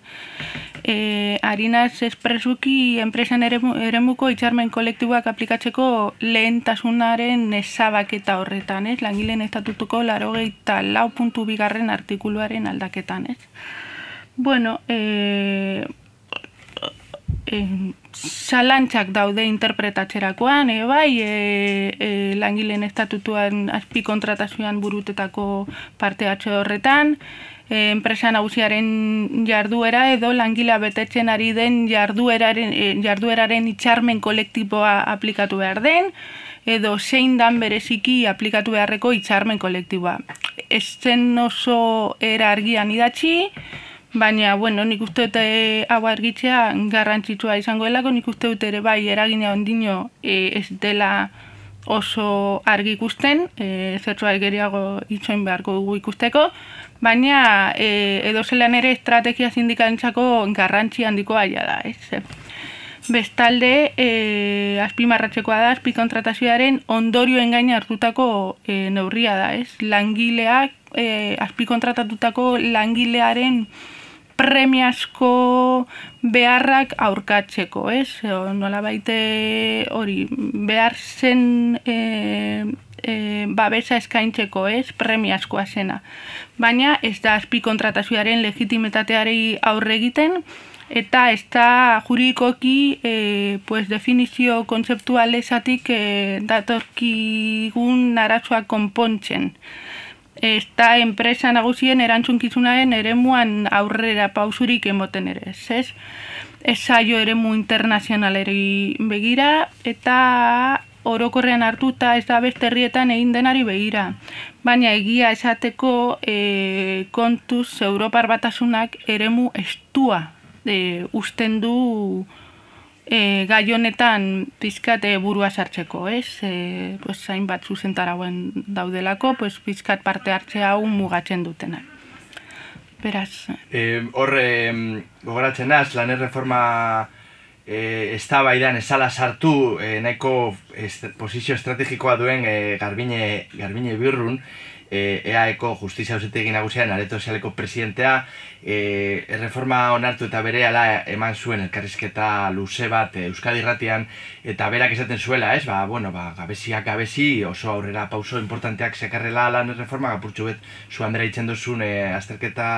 E, harinaz espresuki enpresen eremuko itxarmen kolektiboak aplikatzeko lehentasunaren ezabaketa horretan, ez? Langileen estatutuko laro gehieta lau puntu bigarren artikuluaren aldaketan, ez? Bueno, e, salantzak daude interpretatzerakoan, e, bai, e, e, langileen estatutuan azpi kontratazioan burutetako parte atxe horretan, e, enpresa nagusiaren jarduera edo langila betetzen ari den jardueraren, jardueraren itxarmen kolektiboa aplikatu behar den, edo zein dan bereziki aplikatu beharreko itxarmen kolektiboa. Ez zen oso era argian idatzi, Baina, bueno, nik uste dute eh, hau argitzea garrantzitsua izango delako, nik uste dute ere bai eragina ondino e, ez dela oso argi ikusten, e, zertzua egeriago itxoin beharko dugu ikusteko, baina e, edo zelan ere estrategia sindikalentzako garrantzi handiko aia da, ez? Bestalde, e, azpimarratzekoa da, azpi kontratazioaren ondorioen gaina hartutako e, neurria da, ez? Langileak, e, azpi kontratatutako langilearen premiazko beharrak aurkatzeko, ez? Nola baite hori, behar zen e, e, babesa eskaintzeko, ez? Premiazkoa zena. Baina ez da azpi kontratazioaren legitimitateari aurre egiten, eta ez da juridikoki e, pues, definizio kontzeptualezatik e, datorkigun naratzoak konpontzen eta enpresa nagusien erantzunkizunaren eremuan aurrera pausurik emoten ere, ez? Ez saio eremu internazionaleri begira eta orokorrean hartuta ez da beste herrietan egin denari begira. Baina egia esateko e, kontuz Europar batasunak eremu estua e, usten du e, gai honetan pizkat e, burua sartzeko, ez? E, pues, hainbat zuzentarauen daudelako, pues, pizkat parte hartze hau mugatzen dutena. Beraz... E, horre, gogoratzen naz, lan erreforma e, ez esala sartu e, nahiko est, posizio estrategikoa duen e, garbine, garbine birrun, e, EAEko justizia ausetegin nagusian areto sozialeko presidentea e, erreforma onartu eta bere ala eman zuen elkarrizketa luze bat e, Euskadi Ratian eta berak esaten zuela, ez? Ba, bueno, ba, gabeziak gabezi oso aurrera pauso importanteak sekarrela lan erreforma gapurtxu bet zu handera itzen duzun e, azterketa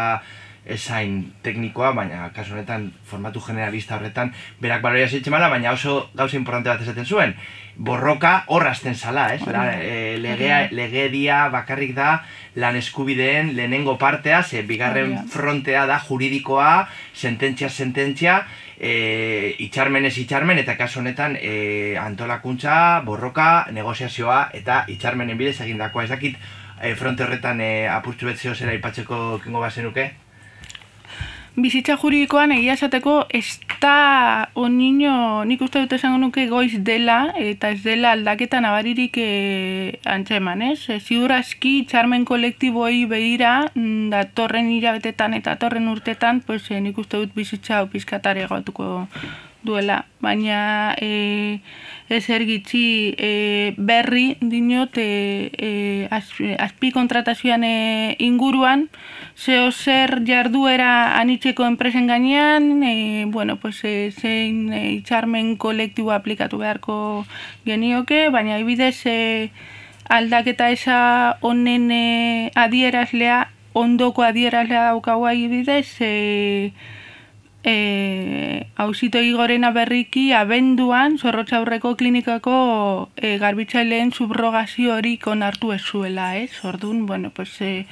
esain teknikoa, baina kasu honetan formatu generalista horretan berak baloria zeitzen baina oso gauza importante bat esaten zuen borroka horrazten zala, ez? La, e, legea, legedia bakarrik da lan eskubideen lehenengo partea, ze bigarren frontea da juridikoa, sententzia, sententzia, e, itxarmen ez itxarmen, eta kasu honetan e, antolakuntza, borroka, negoziazioa eta itxarmenen bidez egindakoa. Ez dakit e, fronte horretan e, apurtzu betzeo zera ipatzeko kengo bazenuke? Bizitza juridikoan egia esateko ez da onino, nik uste dut esango nuke goiz dela eta ez dela aldaketa nabaririk e, antzeman, ez? E, ziur aski txarmen kolektiboi behira mm, datorren irabetetan eta datorren urtetan, pues, e, nik uste dut bizitza opizkatare gautuko duela, baina e, ez ergitzi e, berri dinot e, e, azpi kontratazioan e, inguruan, zeo zer jarduera anitzeko enpresen gainean, e, bueno, pues, e, zein e, itxarmen kolektibo aplikatu beharko genioke, baina ibidez e, aldaketa esa honen e, adierazlea, ondoko adierazlea daukaua ibidez, e, e, hausito igorena berriki abenduan zorrotza aurreko klinikako e, garbitzaileen subrogazio hori konartu ez zuela, ez? Orduan, bueno, pues, e,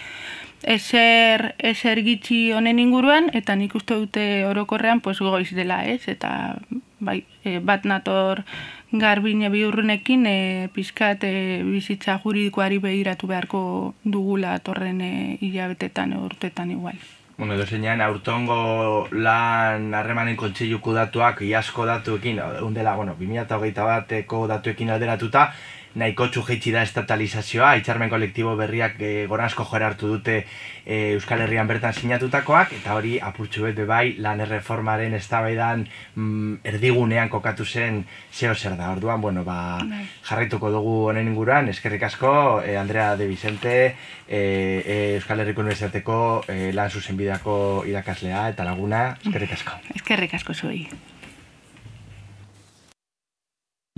eser, eser gitxi honen inguruan, eta nik uste dute orokorrean pues, goiz dela, ez? Eta bai, e, bat nator garbine biurrunekin e, pizkat e, bizitza juridikoari behiratu beharko dugula torren e, hilabetetan urtetan igual. Bueno, edo zeinan, aurtongo lan harremanen kontseilu datuak iasko datuekin, undela, bueno, 2008 bateko datuekin alderatuta, nahiko txujeitzi da estatalizazioa, itxarmen kolektibo berriak e, goranzko joera hartu dute e, Euskal Herrian bertan sinatutakoak, eta hori apurtxu bete bai lan erreformaren eztabaidan mm, erdigunean kokatu zen zeo zer da. Orduan, bueno, ba, Bai. jarraituko dugu honen inguruan, eskerrik asko, e, Andrea de Vicente, e, e, Euskal Herriko Universitateko e, lan zuzenbideako irakaslea eta laguna, eskerrik asko. Eskerrik asko zuei.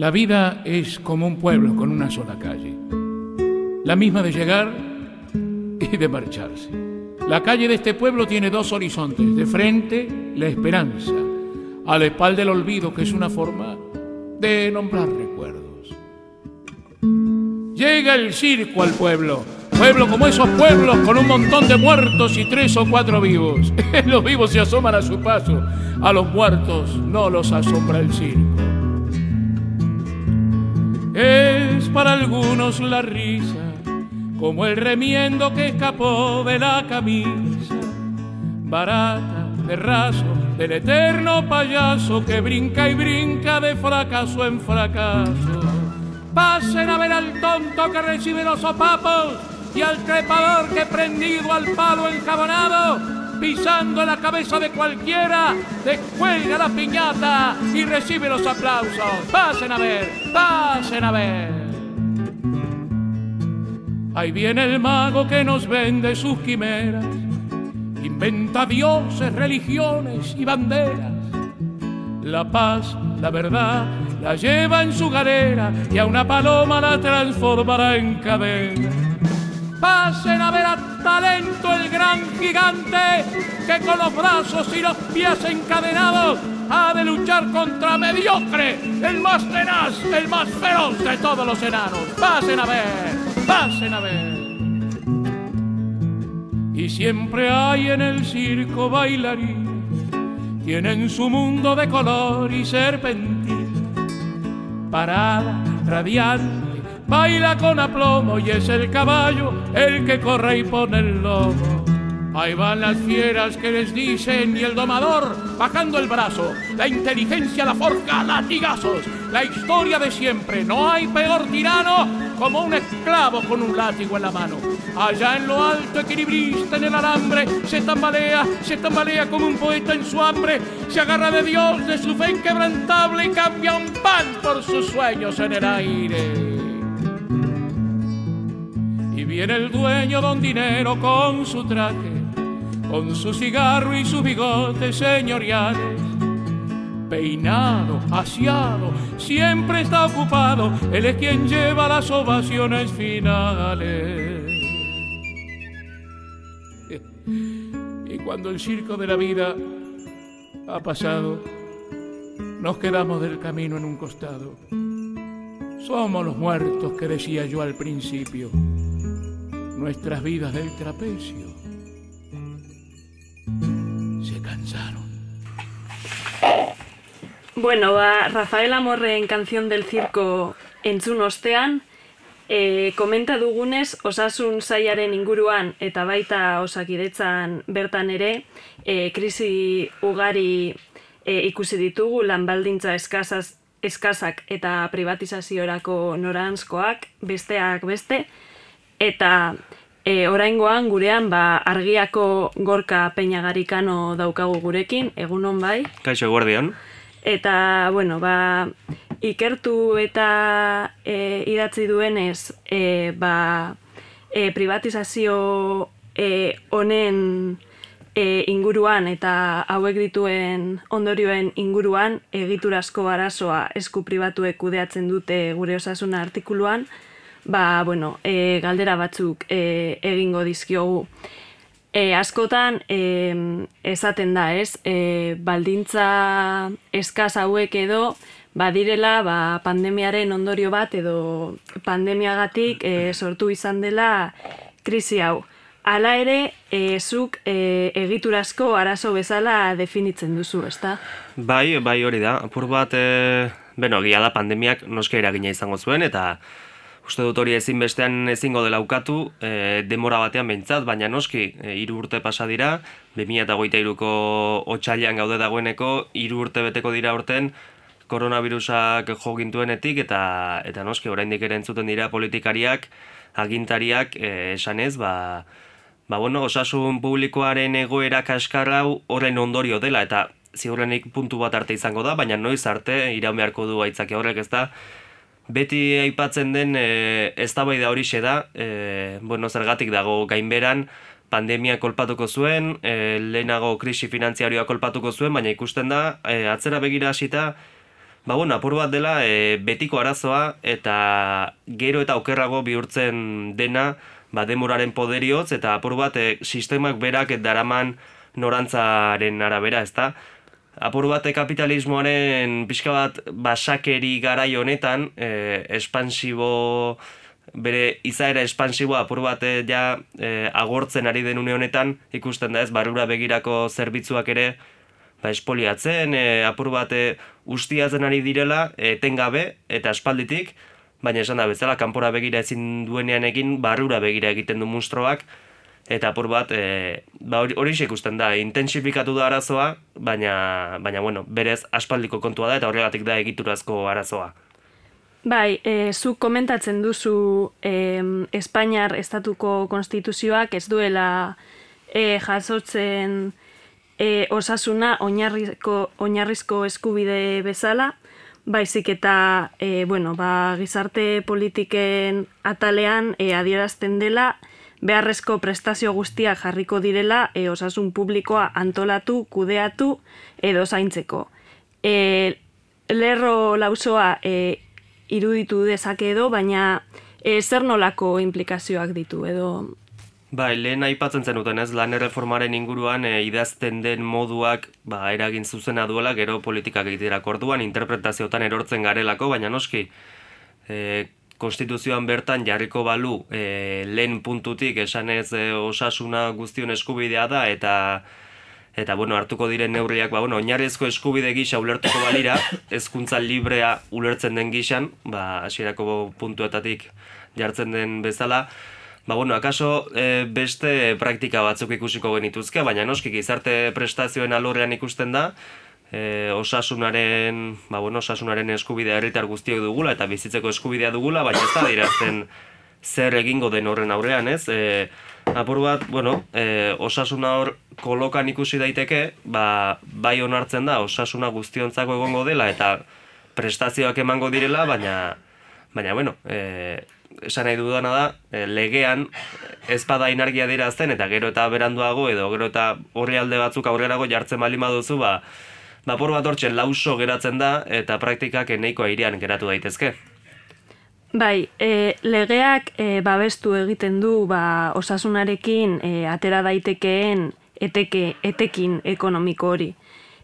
La vida es como un pueblo con una sola calle, la misma de llegar y de marcharse. La calle de este pueblo tiene dos horizontes, de frente la esperanza, a la espalda el olvido, que es una forma de nombrar recuerdos. Llega el circo al pueblo, pueblo como esos pueblos con un montón de muertos y tres o cuatro vivos. <laughs> Los vivos se asoman a su paso, a los muertos no los asombra el circo. Es para algunos la risa, como el remiendo que escapó de la camisa, barata de raso del eterno payaso que brinca y brinca de fracaso en fracaso. Pasen a ver al tonto que recibe los sopapos y al trepador que prendido al palo enjabonado pisando la cabeza de cualquiera, descuelga la piñata y recibe los aplausos. Pasen a ver, pasen a ver. Ahí viene el mago que nos vende sus quimeras, inventa dioses, religiones y banderas. La paz, la verdad, la lleva en su galera y a una paloma la transformará en cadena. Pasen a ver a talento el gran gigante que con los brazos y los pies encadenados ha de luchar contra mediocre, el más tenaz, el más feroz de todos los enanos. Pasen a ver, pasen a ver. Y siempre hay en el circo bailarines, tienen su mundo de color y serpentina, parada, radiante baila con aplomo y es el caballo el que corre y pone el lomo. Ahí van las fieras que les dicen y el domador bajando el brazo. La inteligencia la forja latigazos. La historia de siempre. No hay peor tirano como un esclavo con un látigo en la mano. Allá en lo alto, equilibrista en el alambre, se tambalea, se tambalea como un poeta en su hambre. Se agarra de Dios, de su fe inquebrantable y cambia un pan por sus sueños en el aire. Y viene el dueño don dinero con su traje, con su cigarro y sus bigotes señoriales. Peinado, aseado, siempre está ocupado, él es quien lleva las ovaciones finales. Y cuando el circo de la vida ha pasado, nos quedamos del camino en un costado. Somos los muertos que decía yo al principio nuestras vidas del trapecio se cansaron. Bueno, ba, Rafael Amorren kanzion del circo entzun ostean, e, komenta dugunez osasun saiaren inguruan eta baita osakidetzan bertan ere, e, krisi ugari e, ikusi ditugu lanbaldintza eskasaz, eskasak eta privatizaziorako noranzkoak, besteak beste, eta e, oraingoan gurean ba, argiako gorka peinagarikano daukagu gurekin, egunon bai, Kaixo guardian. Eta, bueno, ba, ikertu eta e, idatzi duenez, e, ba, e, privatizazio e, honen e, inguruan eta hauek dituen ondorioen inguruan egiturazko arazoa esku pribatuek kudeatzen dute gure osasuna artikuluan, ba, bueno, e, galdera batzuk e, egingo dizkiogu. E, askotan e, esaten da, ez? E, baldintza eskaz hauek edo badirela ba, pandemiaren ondorio bat edo pandemiagatik e, sortu izan dela krisi hau. Hala ere, e, zuk e, egiturazko arazo bezala definitzen duzu, ezta? Bai, bai hori da. Apur bat e, beno, gila da pandemiak noske eragina izango zuen, eta uste dut hori ezinbestean ezingo dela ukatu, e, demora batean behintzat, baina noski, e, hiru urte pasa dira, 2008ko otxailan gaude dagoeneko, hiru urte beteko dira urten, koronavirusak jo gintuenetik, eta, eta noski, oraindik ere entzuten dira politikariak, agintariak, e, esanez, ba, ba, bueno, osasun publikoaren egoera kaskarra hau horren ondorio dela, eta ziurrenik puntu bat arte izango da, baina noiz arte iraun beharko du aitzaki horrek ez da, beti aipatzen den e, eztabaida hori da, e, bueno, zergatik dago gainberan, pandemia kolpatuko zuen, e, lehenago krisi finantziarioa kolpatuko zuen, baina ikusten da, e, atzera begira hasita, ba bueno, apur bat dela e, betiko arazoa eta gero eta okerrago bihurtzen dena, ba demoraren poderioz eta apur bat e, sistemak berak daraman norantzaren arabera, ezta? Apur bat kapitalismoaren pixka bat basakeri garai honetan, e, espansibo bere izaera espansiboa apur bat e, ja e, agortzen ari den une honetan ikusten da ez barrura begirako zerbitzuak ere ba, espoliatzen, e, apur bat ustiatzen ari direla, etengabe eta aspalditik, baina esan da bezala, kanpora begira ezin duenean egin, barrura begira egiten du munstroak, eta apur bat, e, ba, hori ikusten da, intensifikatu da arazoa, baina, baina bueno, berez aspaldiko kontua da, eta horregatik da egiturazko arazoa. Bai, e, zuk komentatzen duzu e, Espainiar estatuko konstituzioak ez duela e, jasotzen e, osasuna oinarrizko, oinarrizko eskubide bezala, baizik eta e, bueno, ba, gizarte politiken atalean e, adierazten dela beharrezko prestazio guztiak jarriko direla e, osasun publikoa antolatu, kudeatu edo zaintzeko. E, lerro lausoa e, iruditu dezake edo, baina e, zer nolako implikazioak ditu edo Bai, lehen aipatzen zenuten ez, lan erreformaren inguruan e, idazten den moduak ba, eragin zuzena duela gero politikak egiterak orduan, interpretazioetan erortzen garelako, baina noski, e, konstituzioan bertan jarriko balu e, lehen puntutik esanez e, osasuna guztion eskubidea da, eta eta bueno, hartuko diren neurriak, ba, bueno, oinarrizko eskubide gisa ulertuko balira, <coughs> hezkuntza librea ulertzen den gisan, ba, hasierako puntuetatik jartzen den bezala, Ba, bueno, akaso e, beste praktika batzuk ikusiko genituzke, baina noski gizarte prestazioen alorrean ikusten da, e, osasunaren, ba, bueno, osasunaren eskubidea herritar guztiok dugula eta bizitzeko eskubidea dugula, baina ez da dirazten zer egingo den horren aurrean, ez? E, apur bat, bueno, e, osasuna hor kolokan ikusi daiteke, ba, bai onartzen da, osasuna guztiontzako egongo dela eta prestazioak emango direla, baina, baina, bueno, e, esan nahi dudana da, e, legean ez bada inargia dirazten eta gero eta beranduago edo gero eta horri alde batzuk aurrerago jartzen bali maduzu, ba, bapor bat hortzen lauso geratzen da eta praktikak eneiko airean geratu daitezke. Bai, e, legeak e, babestu egiten du ba, osasunarekin e, atera daitekeen eteke, etekin ekonomiko hori.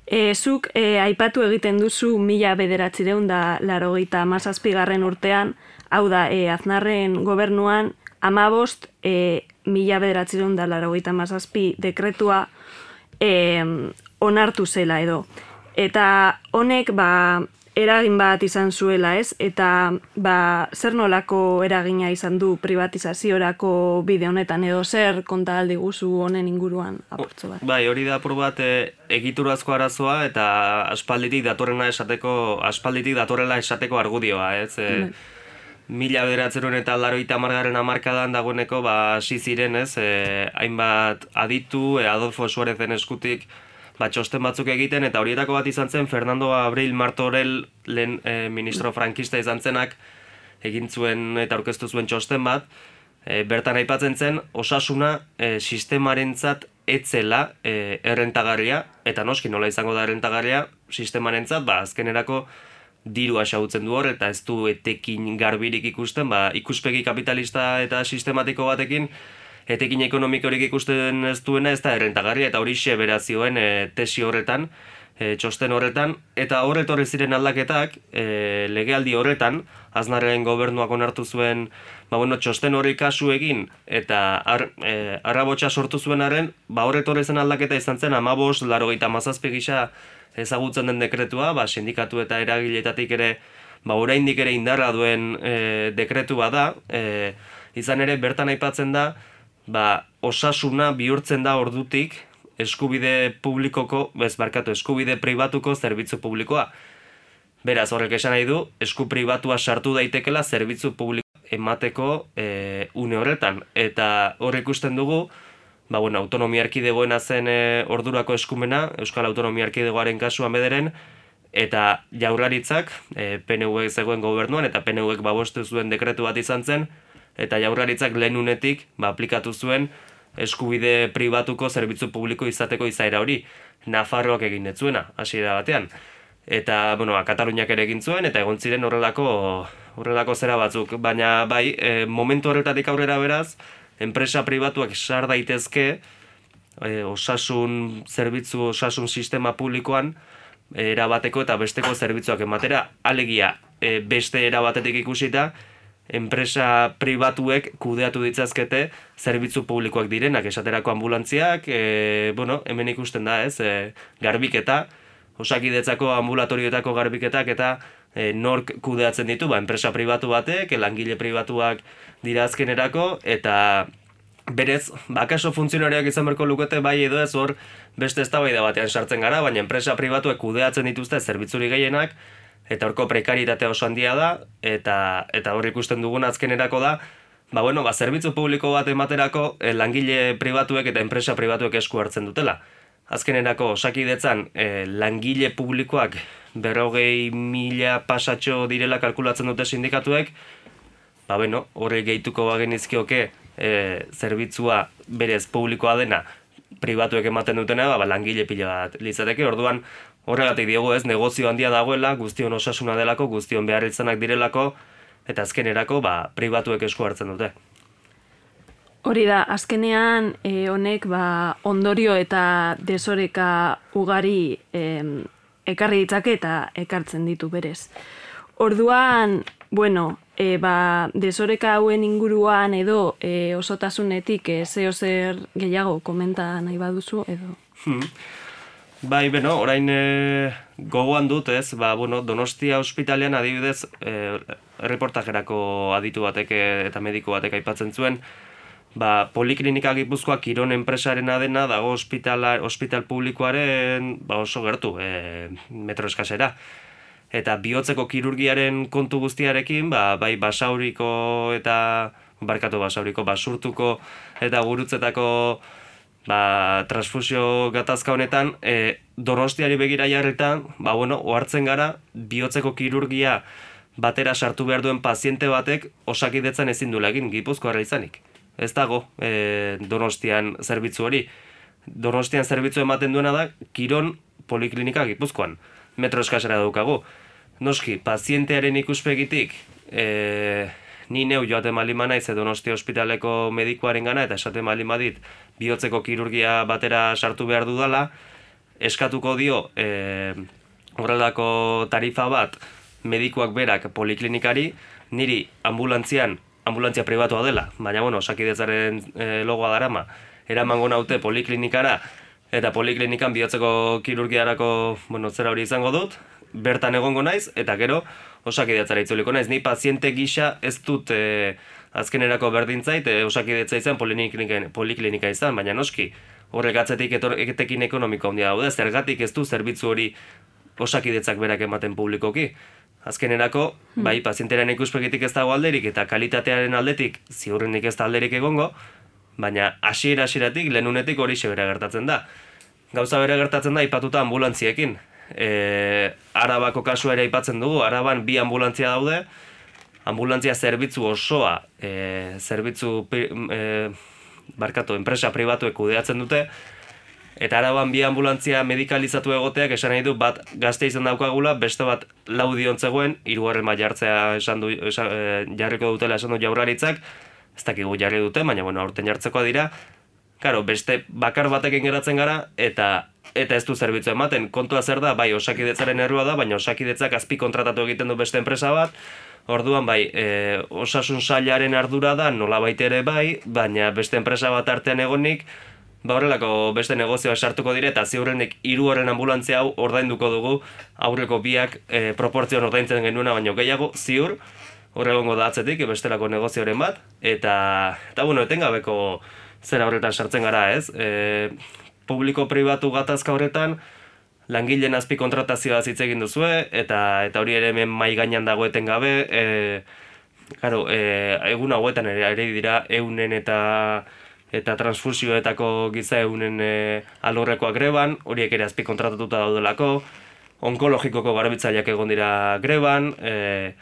E, zuk e, aipatu egiten duzu mila bederatzireun da larogeita mazazpigarren urtean, hau da, e, aznarren gobernuan, amabost, e, mila bederatzireun da larogeita mazazpi dekretua e, onartu zela edo. Eta honek, ba, eragin bat izan zuela, ez? Eta ba, zer nolako eragina izan du privatizaziorako bide honetan edo zer konta aldi guzu honen inguruan aportzo bat? Bai, hori da bat e, egiturazko arazoa eta aspalditik datorrena esateko, aspalditik datorrela esateko argudioa, ez? E. Mila bederatzeron eta laroita margaren amarkadan dagoeneko ba, hasi ziren, ez? E, hainbat aditu, e, Adolfo Suarezen eskutik, ba, txosten batzuk egiten, eta horietako bat izan zen Fernando Abril Martorell lehen e, ministro frankista izan zenak egin zuen eta aurkeztu zuen txosten bat, e, bertan aipatzen zen osasuna e, sistemarentzat etzela e, errentagarria, eta noski nola izango da errentagarria sistemarentzat, ba, azkenerako diru asautzen du hor, eta ez du etekin garbirik ikusten, ba, ikuspegi kapitalista eta sistematiko batekin, etekin ekonomikorik ikusten ez duena ez da errentagarria eta hori xe berazioen e, tesi horretan e, txosten horretan, eta horretorri ziren aldaketak, e, legealdi horretan, aznaren gobernuak onartu zuen, ba, bueno, txosten hori kasu egin, eta ar, e, arrabotsa sortu zuenaren, ba, horretorri zen aldaketa izan zen, amabos, laro gita mazazpi gisa ezagutzen den dekretua, ba, sindikatu eta eragiletatik ere, ba, oraindik ere indarra duen e, dekretu bada, e, izan ere, bertan aipatzen da, ba, osasuna bihurtzen da ordutik, eskubide publikoko, bez barkatu, eskubide pribatuko zerbitzu publikoa. Beraz, horrek esan nahi du, esku pribatua sartu daitekela zerbitzu publiko emateko e, une horretan. Eta hor ikusten dugu, ba, bueno, autonomia erkidegoena zen e, ordurako eskumena, Euskal Autonomia Erkidegoaren kasuan bederen, eta jaurlaritzak, e, PNV zegoen gobernuan, eta PNV babostu zuen dekretu bat izan zen, eta jaurlaritzak lehen unetik ba, aplikatu zuen eskubide pribatuko zerbitzu publiko izateko izaera hori. Nafarroak egin zuena, hasiera batean. Eta, bueno, ba, Kataluniak ere egin zuen, eta egon ziren horrelako, horrelako zera batzuk. Baina, bai, e, momentu horretatik aurrera beraz, enpresa pribatuak sar daitezke, e, osasun zerbitzu, osasun sistema publikoan, e, erabateko eta besteko zerbitzuak ematera, alegia e, beste erabatetik ikusita, enpresa pribatuek kudeatu ditzazkete zerbitzu publikoak direnak, esaterako ambulantziak, e, bueno, hemen ikusten da, ez, e, garbiketa, osakidetzako ambulatorioetako garbiketak eta e, nork kudeatzen ditu, ba, enpresa pribatu batek, langile pribatuak dira azkenerako, eta berez, bakaso funtzionariak izan berko lukete bai edo ez hor beste eztabaida batean sartzen gara, baina enpresa pribatuek kudeatzen dituzte zerbitzuri gehienak, eta horko prekaritatea oso handia da, eta eta hor ikusten dugun azkenerako da, ba bueno, ba zerbitzu publiko bat ematerako eh, langile pribatuek eta enpresa pribatuek esku hartzen dutela. Azkenerako osakidetzan eh, langile publikoak berrogei mila pasatxo direla kalkulatzen dute sindikatuek, ba bueno, horre gehituko bagen izkioke eh, zerbitzua berez publikoa dena pribatuek ematen dutena, ba, ba langile pila bat litzateke, orduan Horregatik diego ez, negozio handia dagoela, guztion osasuna delako, guztion behar izanak direlako, eta azkenerako, ba, pribatuek esku hartzen dute. Hori da, azkenean e, honek ba, ondorio eta desoreka ugari e, ekarri ditzake eta ekartzen ditu berez. Orduan, bueno, e, ba, desoreka hauen inguruan edo e, osotasunetik e, zeo zer gehiago komenta nahi baduzu edo. Hmm. Bai, beno, orain e, gogoan dut ez, ba, bueno, Donostia ospitalean adibidez e, reportajerako aditu batek eta mediku batek aipatzen zuen, ba, poliklinika gipuzkoa kiron enpresaren adena dago ospitala, ospital publikoaren ba, oso gertu, e, metro eskasera. Eta bihotzeko kirurgiaren kontu guztiarekin, ba, bai basauriko eta barkatu basauriko, basurtuko eta gurutzetako ba, transfusio gatazka honetan, e, donostiari begira jarretan, ba, bueno, ohartzen gara, bihotzeko kirurgia batera sartu behar duen paziente batek osakidetzan ezin duela egin, gipuzko izanik. Ez dago e, donostian zerbitzu hori. Donostian zerbitzu ematen duena da, kiron poliklinika gipuzkoan. Metro eskasera daukagu. Noski, pazientearen ikuspegitik, e, ni neu joate malima naiz Donostia ospitaleko medikuaren gana eta esate malima dit bihotzeko kirurgia batera sartu behar dudala, eskatuko dio e, horrelako tarifa bat medikuak berak poliklinikari, niri ambulantzian, ambulantzia pribatua dela, baina bueno, sakidetzaren e, logoa darama, eramango naute poliklinikara, eta poliklinikan bihotzeko kirurgiarako, bueno, zera hori izango dut, bertan egongo naiz, eta gero, osakidetzara itzuliko naiz. Ni paziente gisa ez dut e, azkenerako berdintzait, e, osakidetza izan poliklinika izan, baina noski, horrek atzetik etekin ekonomiko handia daude, zergatik ez du zerbitzu hori osakidetzak berak ematen publikoki. Azkenerako, hmm. bai, pazientearen ikuspegitik ez dago alderik eta kalitatearen aldetik ziurrenik ez da alderik egongo, baina hasiera hasieratik lehenunetik hori bera gertatzen da. Gauza bere gertatzen da ipatuta ambulantziekin e, arabako kasua ere aipatzen dugu, araban bi ambulantzia daude, ambulantzia zerbitzu osoa, e, zerbitzu e, barkatu, enpresa pribatuek kudeatzen dute, eta araban bi ambulantzia medikalizatu egoteak esan nahi du bat gazte izan daukagula, beste bat laudion zegoen, irugarren bat jartzea esan du, esan, e, jarriko dutela esan du jaurlaritzak, ez dakigu jarri dute, baina bueno, aurten jartzekoa dira, Karo, beste bakar batekin geratzen gara, eta eta ez du zerbitzu ematen. Kontua zer da, bai, osakidetzaren errua da, baina osakidetzak azpi kontratatu egiten du beste enpresa bat, Orduan bai, e, osasun sailaren ardura da nola ere bai, baina beste enpresa bat artean egonik, ba horrelako beste negozioa sartuko dire eta ziurrenik hiru horren ambulantzia hau ordainduko dugu. Aurreko biak e, proportzioan ordaintzen genuena baino gehiago ziur hor egongo da atzetik bestelako negozioaren bat. Eta eta bueno etengabeko zera horretan sartzen gara, ez? E, publiko pribatu gatazka horretan langileen azpi kontratazioa hitz egin duzue eta eta hori ere hemen mai gainean dago etengabe, eh claro, e, egun hauetan ere ere dira eunen eta eta transfusioetako giza eunen e, alorrekoak greban, horiek ere azpi kontratatuta daudelako, onkologikoko garbitzaileak egon dira greban, e,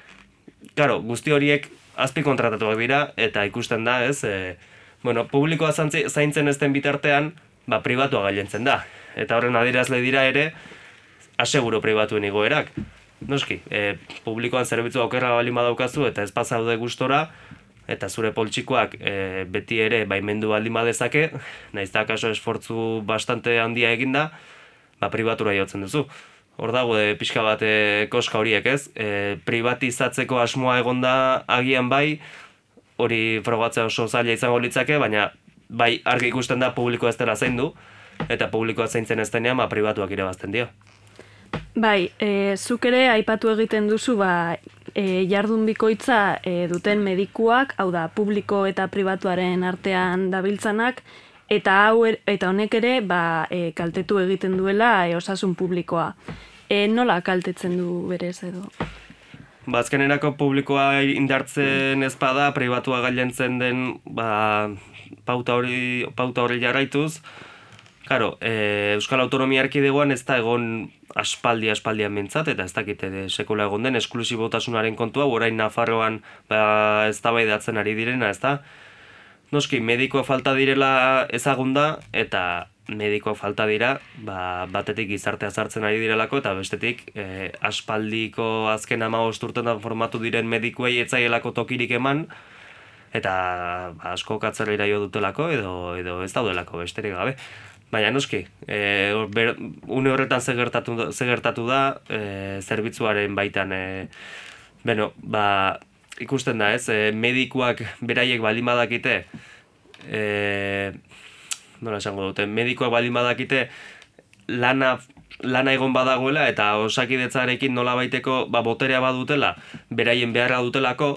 claro, guzti horiek azpi kontratatuak dira eta ikusten da, ez? E, bueno, publikoa zaintzen ezten bitartean, ba, pribatua gailentzen da eta horren adierazle dira ere aseguro pribatuen igoerak. Noski, e, publikoan zerbitzu aukerra bali daukazu eta ez pasaude gustora eta zure poltsikoak e, beti ere baimendu baldin badezake, naiz da kaso esfortzu bastante handia eginda, ba pribatura jotzen duzu. Hor dago e, pixka bat e, koska horiek ez, e, privatizatzeko asmoa egonda agian bai, hori frogatzea oso zaila izango litzake, baina bai argi ikusten da publiko ez dela zein du, eta publikoa zeintzen ez denean, ba, pribatuak irabazten dio. Bai, e, zuk ere aipatu egiten duzu, ba, e, jardun bikoitza e, duten medikuak, hau da, publiko eta pribatuaren artean dabiltzanak, eta hau er, eta honek ere ba, e, kaltetu egiten duela e, osasun publikoa. E, nola kaltetzen du berez edo? Bazkenerako ba, publikoa indartzen ezpada, pribatua gailentzen den ba, pauta hori pauta hori jarraituz, Claro, e, Euskal Autonomia Erkidegoan ez da egon aspaldi aspaldian mintzat, eta ez dakite de sekula egon den esklusibotasunaren kontua, orain Nafarroan ba, ez da datzen ari direna, ez da? Noski, medikoa falta direla ezagunda, eta medikoa falta dira, ba, batetik gizartea sartzen ari direlako, eta bestetik e, aspaldiko azken ama osturten formatu diren medikuei etzaielako tokirik eman, eta ba, asko katzera jo dutelako, edo, edo ez daudelako besterik gabe. Baina noski, e, ber, une horretan zegertatu, zegertatu da, e, zerbitzuaren baitan, e, beno, ba, ikusten da, ez, e, medikuak beraiek baldin badakite, e, nola esango dute, medikuak baldin badakite, lana, lana egon badagoela, eta osakidetzarekin nola baiteko, ba, boterea badutela, beraien beharra dutelako,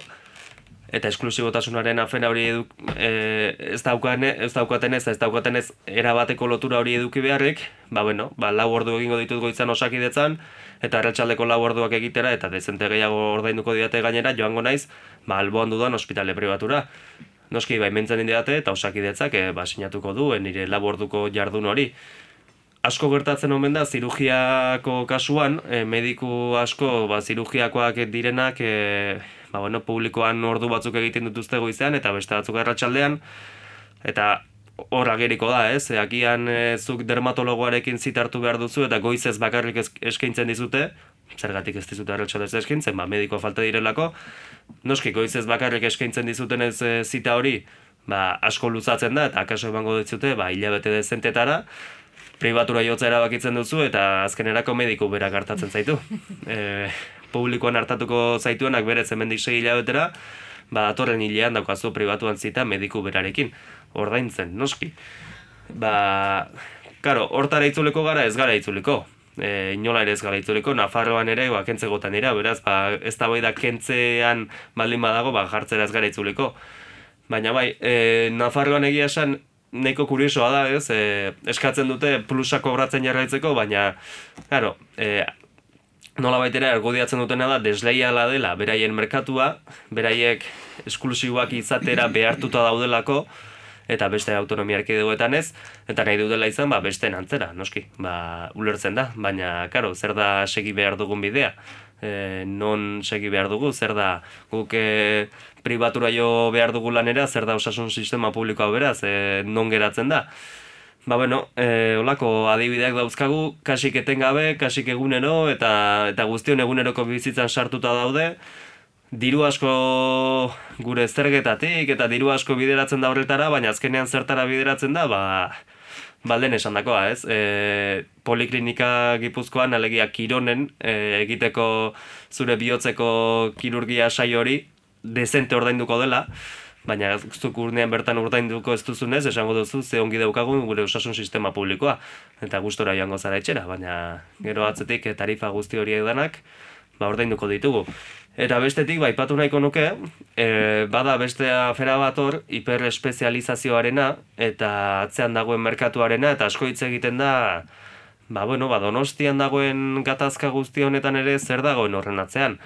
eta esklusibotasunaren afena hori edu, e, ez daukane, ez daukaten ez, ez daukaten ez erabateko lotura hori eduki beharrik, ba bueno, ba lau ordu egingo ditut goitzan osakidetzan eta arratsaldeko lau orduak egitera eta dezente gehiago ordainduko diate gainera joango naiz, ba alboan dudan ospitale pribatura. Noski baimentzen indiate eta osakidetzak e, ba sinatuko du e, nire lau orduko jardun hori. Asko gertatzen omen da zirugiako kasuan, e, mediku asko ba zirugiakoak direnak e, ba, bueno, publikoan ordu batzuk egiten dituzte goizean eta beste batzuk erratsaldean eta hor ageriko da, ez? Eakian e, zuk dermatologoarekin zitartu behar duzu eta goizez bakarrik eskaintzen dizute, zergatik ez dizute arratsalez eskaintzen, ba mediko falta direlako. Noski goizez bakarrik eskaintzen dizuten ez e, zita hori, ba asko luzatzen da eta akaso emango dizute, ba ilabete dezentetara pribatura jotza erabakitzen duzu eta azkenerako mediku berak hartatzen zaitu. <laughs> E, publikoan hartatuko zaituenak bere zemendik segi hilabetera, ba, atorren hilean daukazu pribatuan zita mediku berarekin, ordaintzen, noski. Ba, karo, hortara itzuleko gara ez gara itzuliko. E, inola ere ez gara itzuliko, Nafarroan ere, ba, kentze gotan dira, beraz, ba, ez da bai da kentzean baldin badago, ba, jartzera ez gara itzuliko. Baina bai, e, Nafarroan egia esan, Neko kuriosoa da, ez, e, eskatzen dute plusak kobratzen jarraitzeko, baina, claro, e, nola baitera ergodiatzen dutena da desleiala dela beraien merkatua, beraiek esklusiboak izatera behartuta daudelako, eta beste autonomia erkidegoetan ez, eta nahi dudela izan, ba, beste antzera, noski, ba, ulertzen da, baina, karo, zer da segi behar dugun bidea, e, non segi behar dugu, zer da guk e, pribatura jo behar dugu lanera, zer da osasun sistema publikoa beraz, e, non geratzen da, Ba, bueno, e, olako adibideak dauzkagu, kasik etengabe, kasik egunero, eta eta guztion eguneroko bizitzan sartuta daude. Diru asko gure zergetatik, eta diru asko bideratzen da horretara, baina azkenean zertara bideratzen da, ba, balden esan dakoa, ez? E, poliklinika gipuzkoan, alegia kironen, e, egiteko zure bihotzeko kirurgia saio hori, dezente ordainduko dela, baina zuk urnean bertan ordainduko ez duzunez, esango duzu, ze ongi daukagun gure osasun sistema publikoa, eta gustora joango zara etxera, baina gero atzetik tarifa guzti horiek danak, ba ordainduko ditugu. Eta bestetik, ba, ipatu nahiko nuke, e, bada beste afera bat hor, hiperespezializazioarena, eta atzean dagoen merkatuarena, eta asko hitz egiten da, ba, bueno, ba, donostian dagoen gatazka guzti honetan ere zer dagoen horren atzean.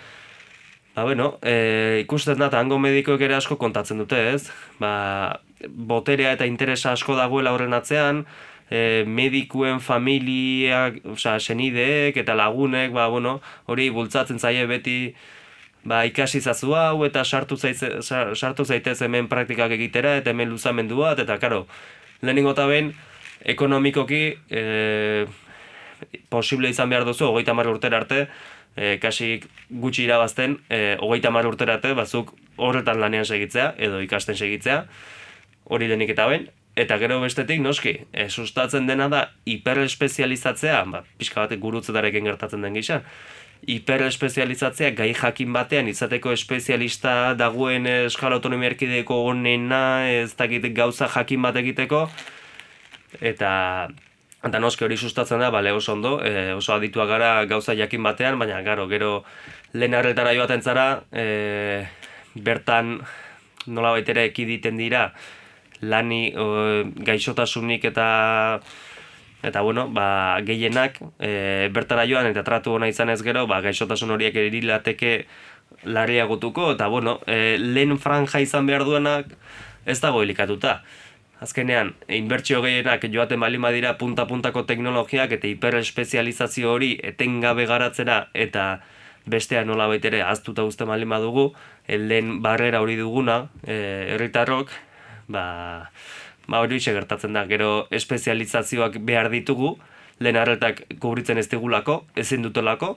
Ba, bueno, e, ikusten da, hango medikoek ere asko kontatzen dute, ez? Ba, boterea eta interesa asko dagoela horren atzean, e, medikuen familiak, osea, senideek eta lagunek, ba, bueno, hori bultzatzen zaie beti, ba, ikasi zazu hau eta sartu, zaitze, sartu zaitez hemen praktikak egitera eta hemen luzamendu bat, eta karo, lehenengo eta ben, ekonomikoki e, posible izan behar duzu, hogeita marra urtera arte, e, kasi gutxi irabazten, e, hogeita marra urtera arte, bazuk horretan lanean segitzea, edo ikasten segitzea, hori lehenik eta ben, Eta gero bestetik, noski, e, sustatzen dena da hiperespezializatzea, ba, pixka batek gurutzetarekin gertatzen den gisa, hiperespezializatzea gai jakin batean izateko espezialista dagoen eskala autonomia erkideko onena, ez dakit gauza jakin bat egiteko, eta eta noski hori sustatzen da, bale oso ondo, e, oso adituak gara gauza jakin batean, baina garo, gero lehen arretara joaten zara, e, bertan nola baitera ekiditen dira, lani o, gaixotasunik eta Eta bueno, ba, gehienak e, bertara joan eta tratu hona izan ez gero, ba, gaixotasun horiek erilateke larriagotuko, eta bueno, e, lehen franja izan behar duenak ez dago helikatuta. Azkenean, inbertsio gehienak joaten bali dira punta-puntako teknologiak eta hiperespezializazio hori etengabe garatzera eta bestean nola baitere aztuta uste bali dugu, lehen barrera hori duguna, e, erritarrok, ba, ba hori gertatzen da, gero espezializazioak behar ditugu, lehen arretak kubritzen ez digulako, ezin dutelako,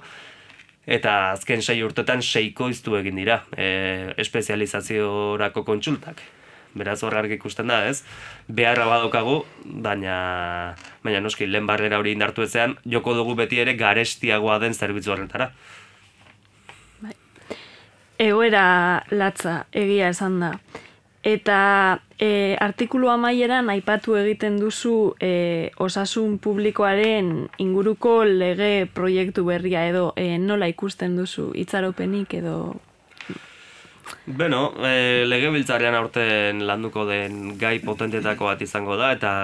eta azken sei urtetan seiko iztu egin dira, e, espezializaziorako kontsultak. Beraz hor argi ikusten da, ez? Beharra badokagu, baina, baina noski, lehen barrera hori indartu ezean, joko dugu beti ere garestiagoa den zerbitzu horretara. Bai. Egoera latza, egia esan da. Eta e, artikulu amaieran aipatu egiten duzu e, osasun publikoaren inguruko lege proiektu berria edo e, nola ikusten duzu itzaropenik edo... Beno, e, lege biltzarean aurten landuko den gai potentetako bat izango da eta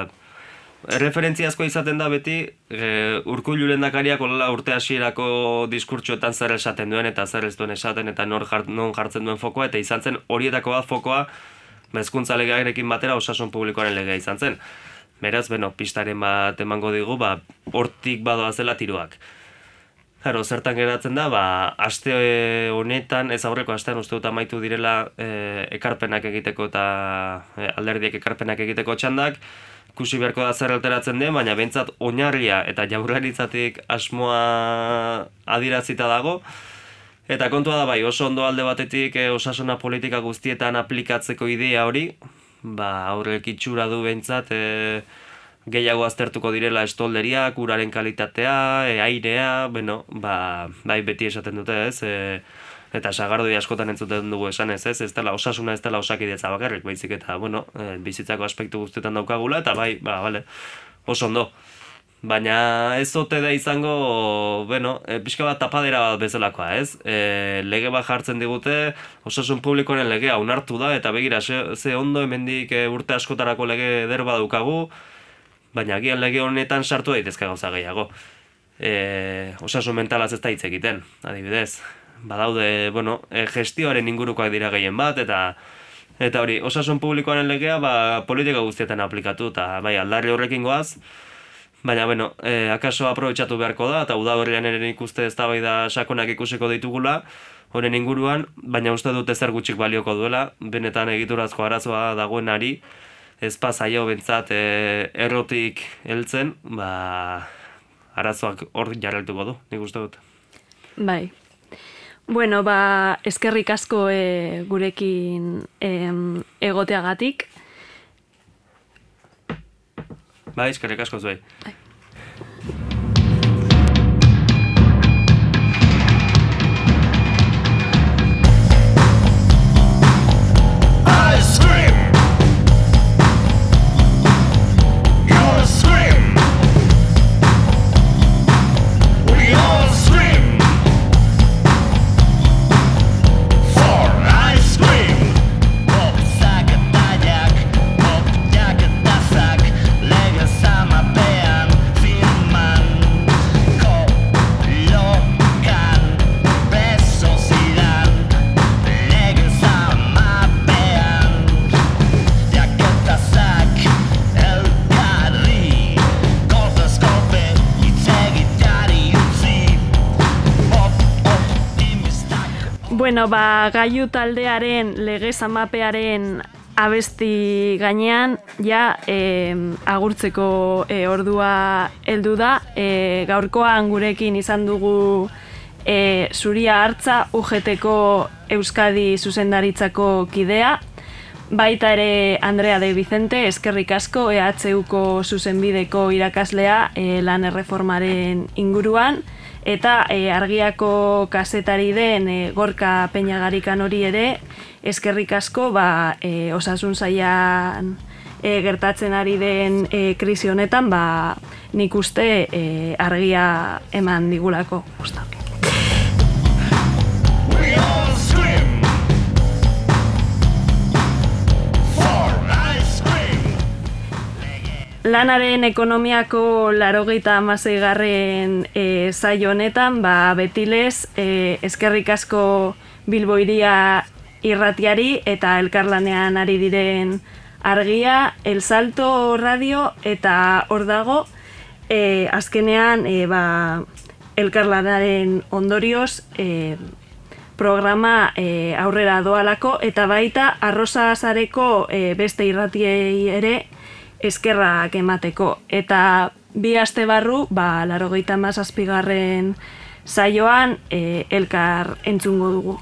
referentziazko izaten da beti e, urkulluren dakariak urte hasierako diskurtsuetan zer esaten duen eta zer ez duen esaten eta nor jart, non jartzen duen fokoa eta izan zen horietako bat fokoa bezkuntza legearekin batera osasun publikoaren legea izan zen. Beraz, beno, pistaren bat emango digu, ba, hortik badoa zela tiroak. Claro, zertan geratzen da, ba, aste honetan, ez aurreko astean uste dut amaitu direla e, ekarpenak egiteko eta e, alderdiek ekarpenak egiteko txandak, kusi beharko da zer alteratzen den, baina bentsat oinarria eta jaurlaritzatik asmoa adirazita dago, Eta kontua da bai, oso ondo alde batetik e, osasuna politika guztietan aplikatzeko idea hori, ba, aurrek itxura du behintzat, e, gehiago aztertuko direla estolderiak, uraren kalitatea, e, airea, bueno, ba, bai beti esaten dute ez, e, eta sagardoi askotan entzuten dugu esan ez, ez, ez dela osasuna ez dela osakidetza bakarrik, baizik eta, bueno, e, bizitzako aspektu guztietan daukagula, eta bai, ba, bale, oso ondo. Baina ez ote da izango, bueno, e, pixka bat tapadera bat bezalakoa, ez? E, lege bat jartzen digute, osasun publikoaren legea unartu da, eta begira, ze, ondo hemendik e, urte askotarako lege eder daukagu, baina agian lege honetan sartu daitezka gauza gehiago. E, osasun mentalaz ez da hitz egiten, adibidez. Badaude, bueno, e, gestioaren ingurukoak dira gehien bat, eta eta hori, osasun publikoaren legea, ba, politika guztietan aplikatu, eta bai, aldarri horrekin goaz, Baina, bueno, e, akaso aprobetsatu beharko da, eta udaberrian ere ikuste ez da sakonak ikusiko ditugula, honen inguruan, baina uste dute zer gutxik balioko duela, benetan egiturazko arazoa dagoenari, ez pasaio bentsat e, errotik heltzen, ba, arazoak hor jarreltuko du, nik uste dut. Bai. Bueno, ba, eskerrik asko e, gurekin e, egoteagatik, Bai, eskerrik asko zuei. Bueno, ba, gaiu taldearen legez amapearen abesti gainean, ja, e, agurtzeko e, ordua heldu da. E, gaurkoan gurekin izan dugu e, Zuria Hartza UGTko Euskadi zuzendaritzako kidea, Baita ere Andrea de Vicente, eskerrik asko EHUko zuzenbideko irakaslea e, lan erreformaren inguruan, eta e, argiako kazetari den e, Gorka Peñagarikan hori ere, eskerrik asko ba, e, osasun zaian e, gertatzen ari den e, krisi honetan, ba, nik uste e, argia eman digulako. Gusta. Lanaren ekonomiako larogeita amaseigarren e, saio honetan, ba, betilez, e, eskerrik asko bilboiria irratiari eta elkarlanean ari diren argia, El Salto Radio eta hor dago, e, azkenean e, ba, elkarlanaren ondorioz e, programa e, aurrera doalako eta baita arrosa azareko e, beste irratiei ere eskerrak emateko. Eta bi aste barru, ba, laro mazazpigarren saioan e, elkar entzungo dugu.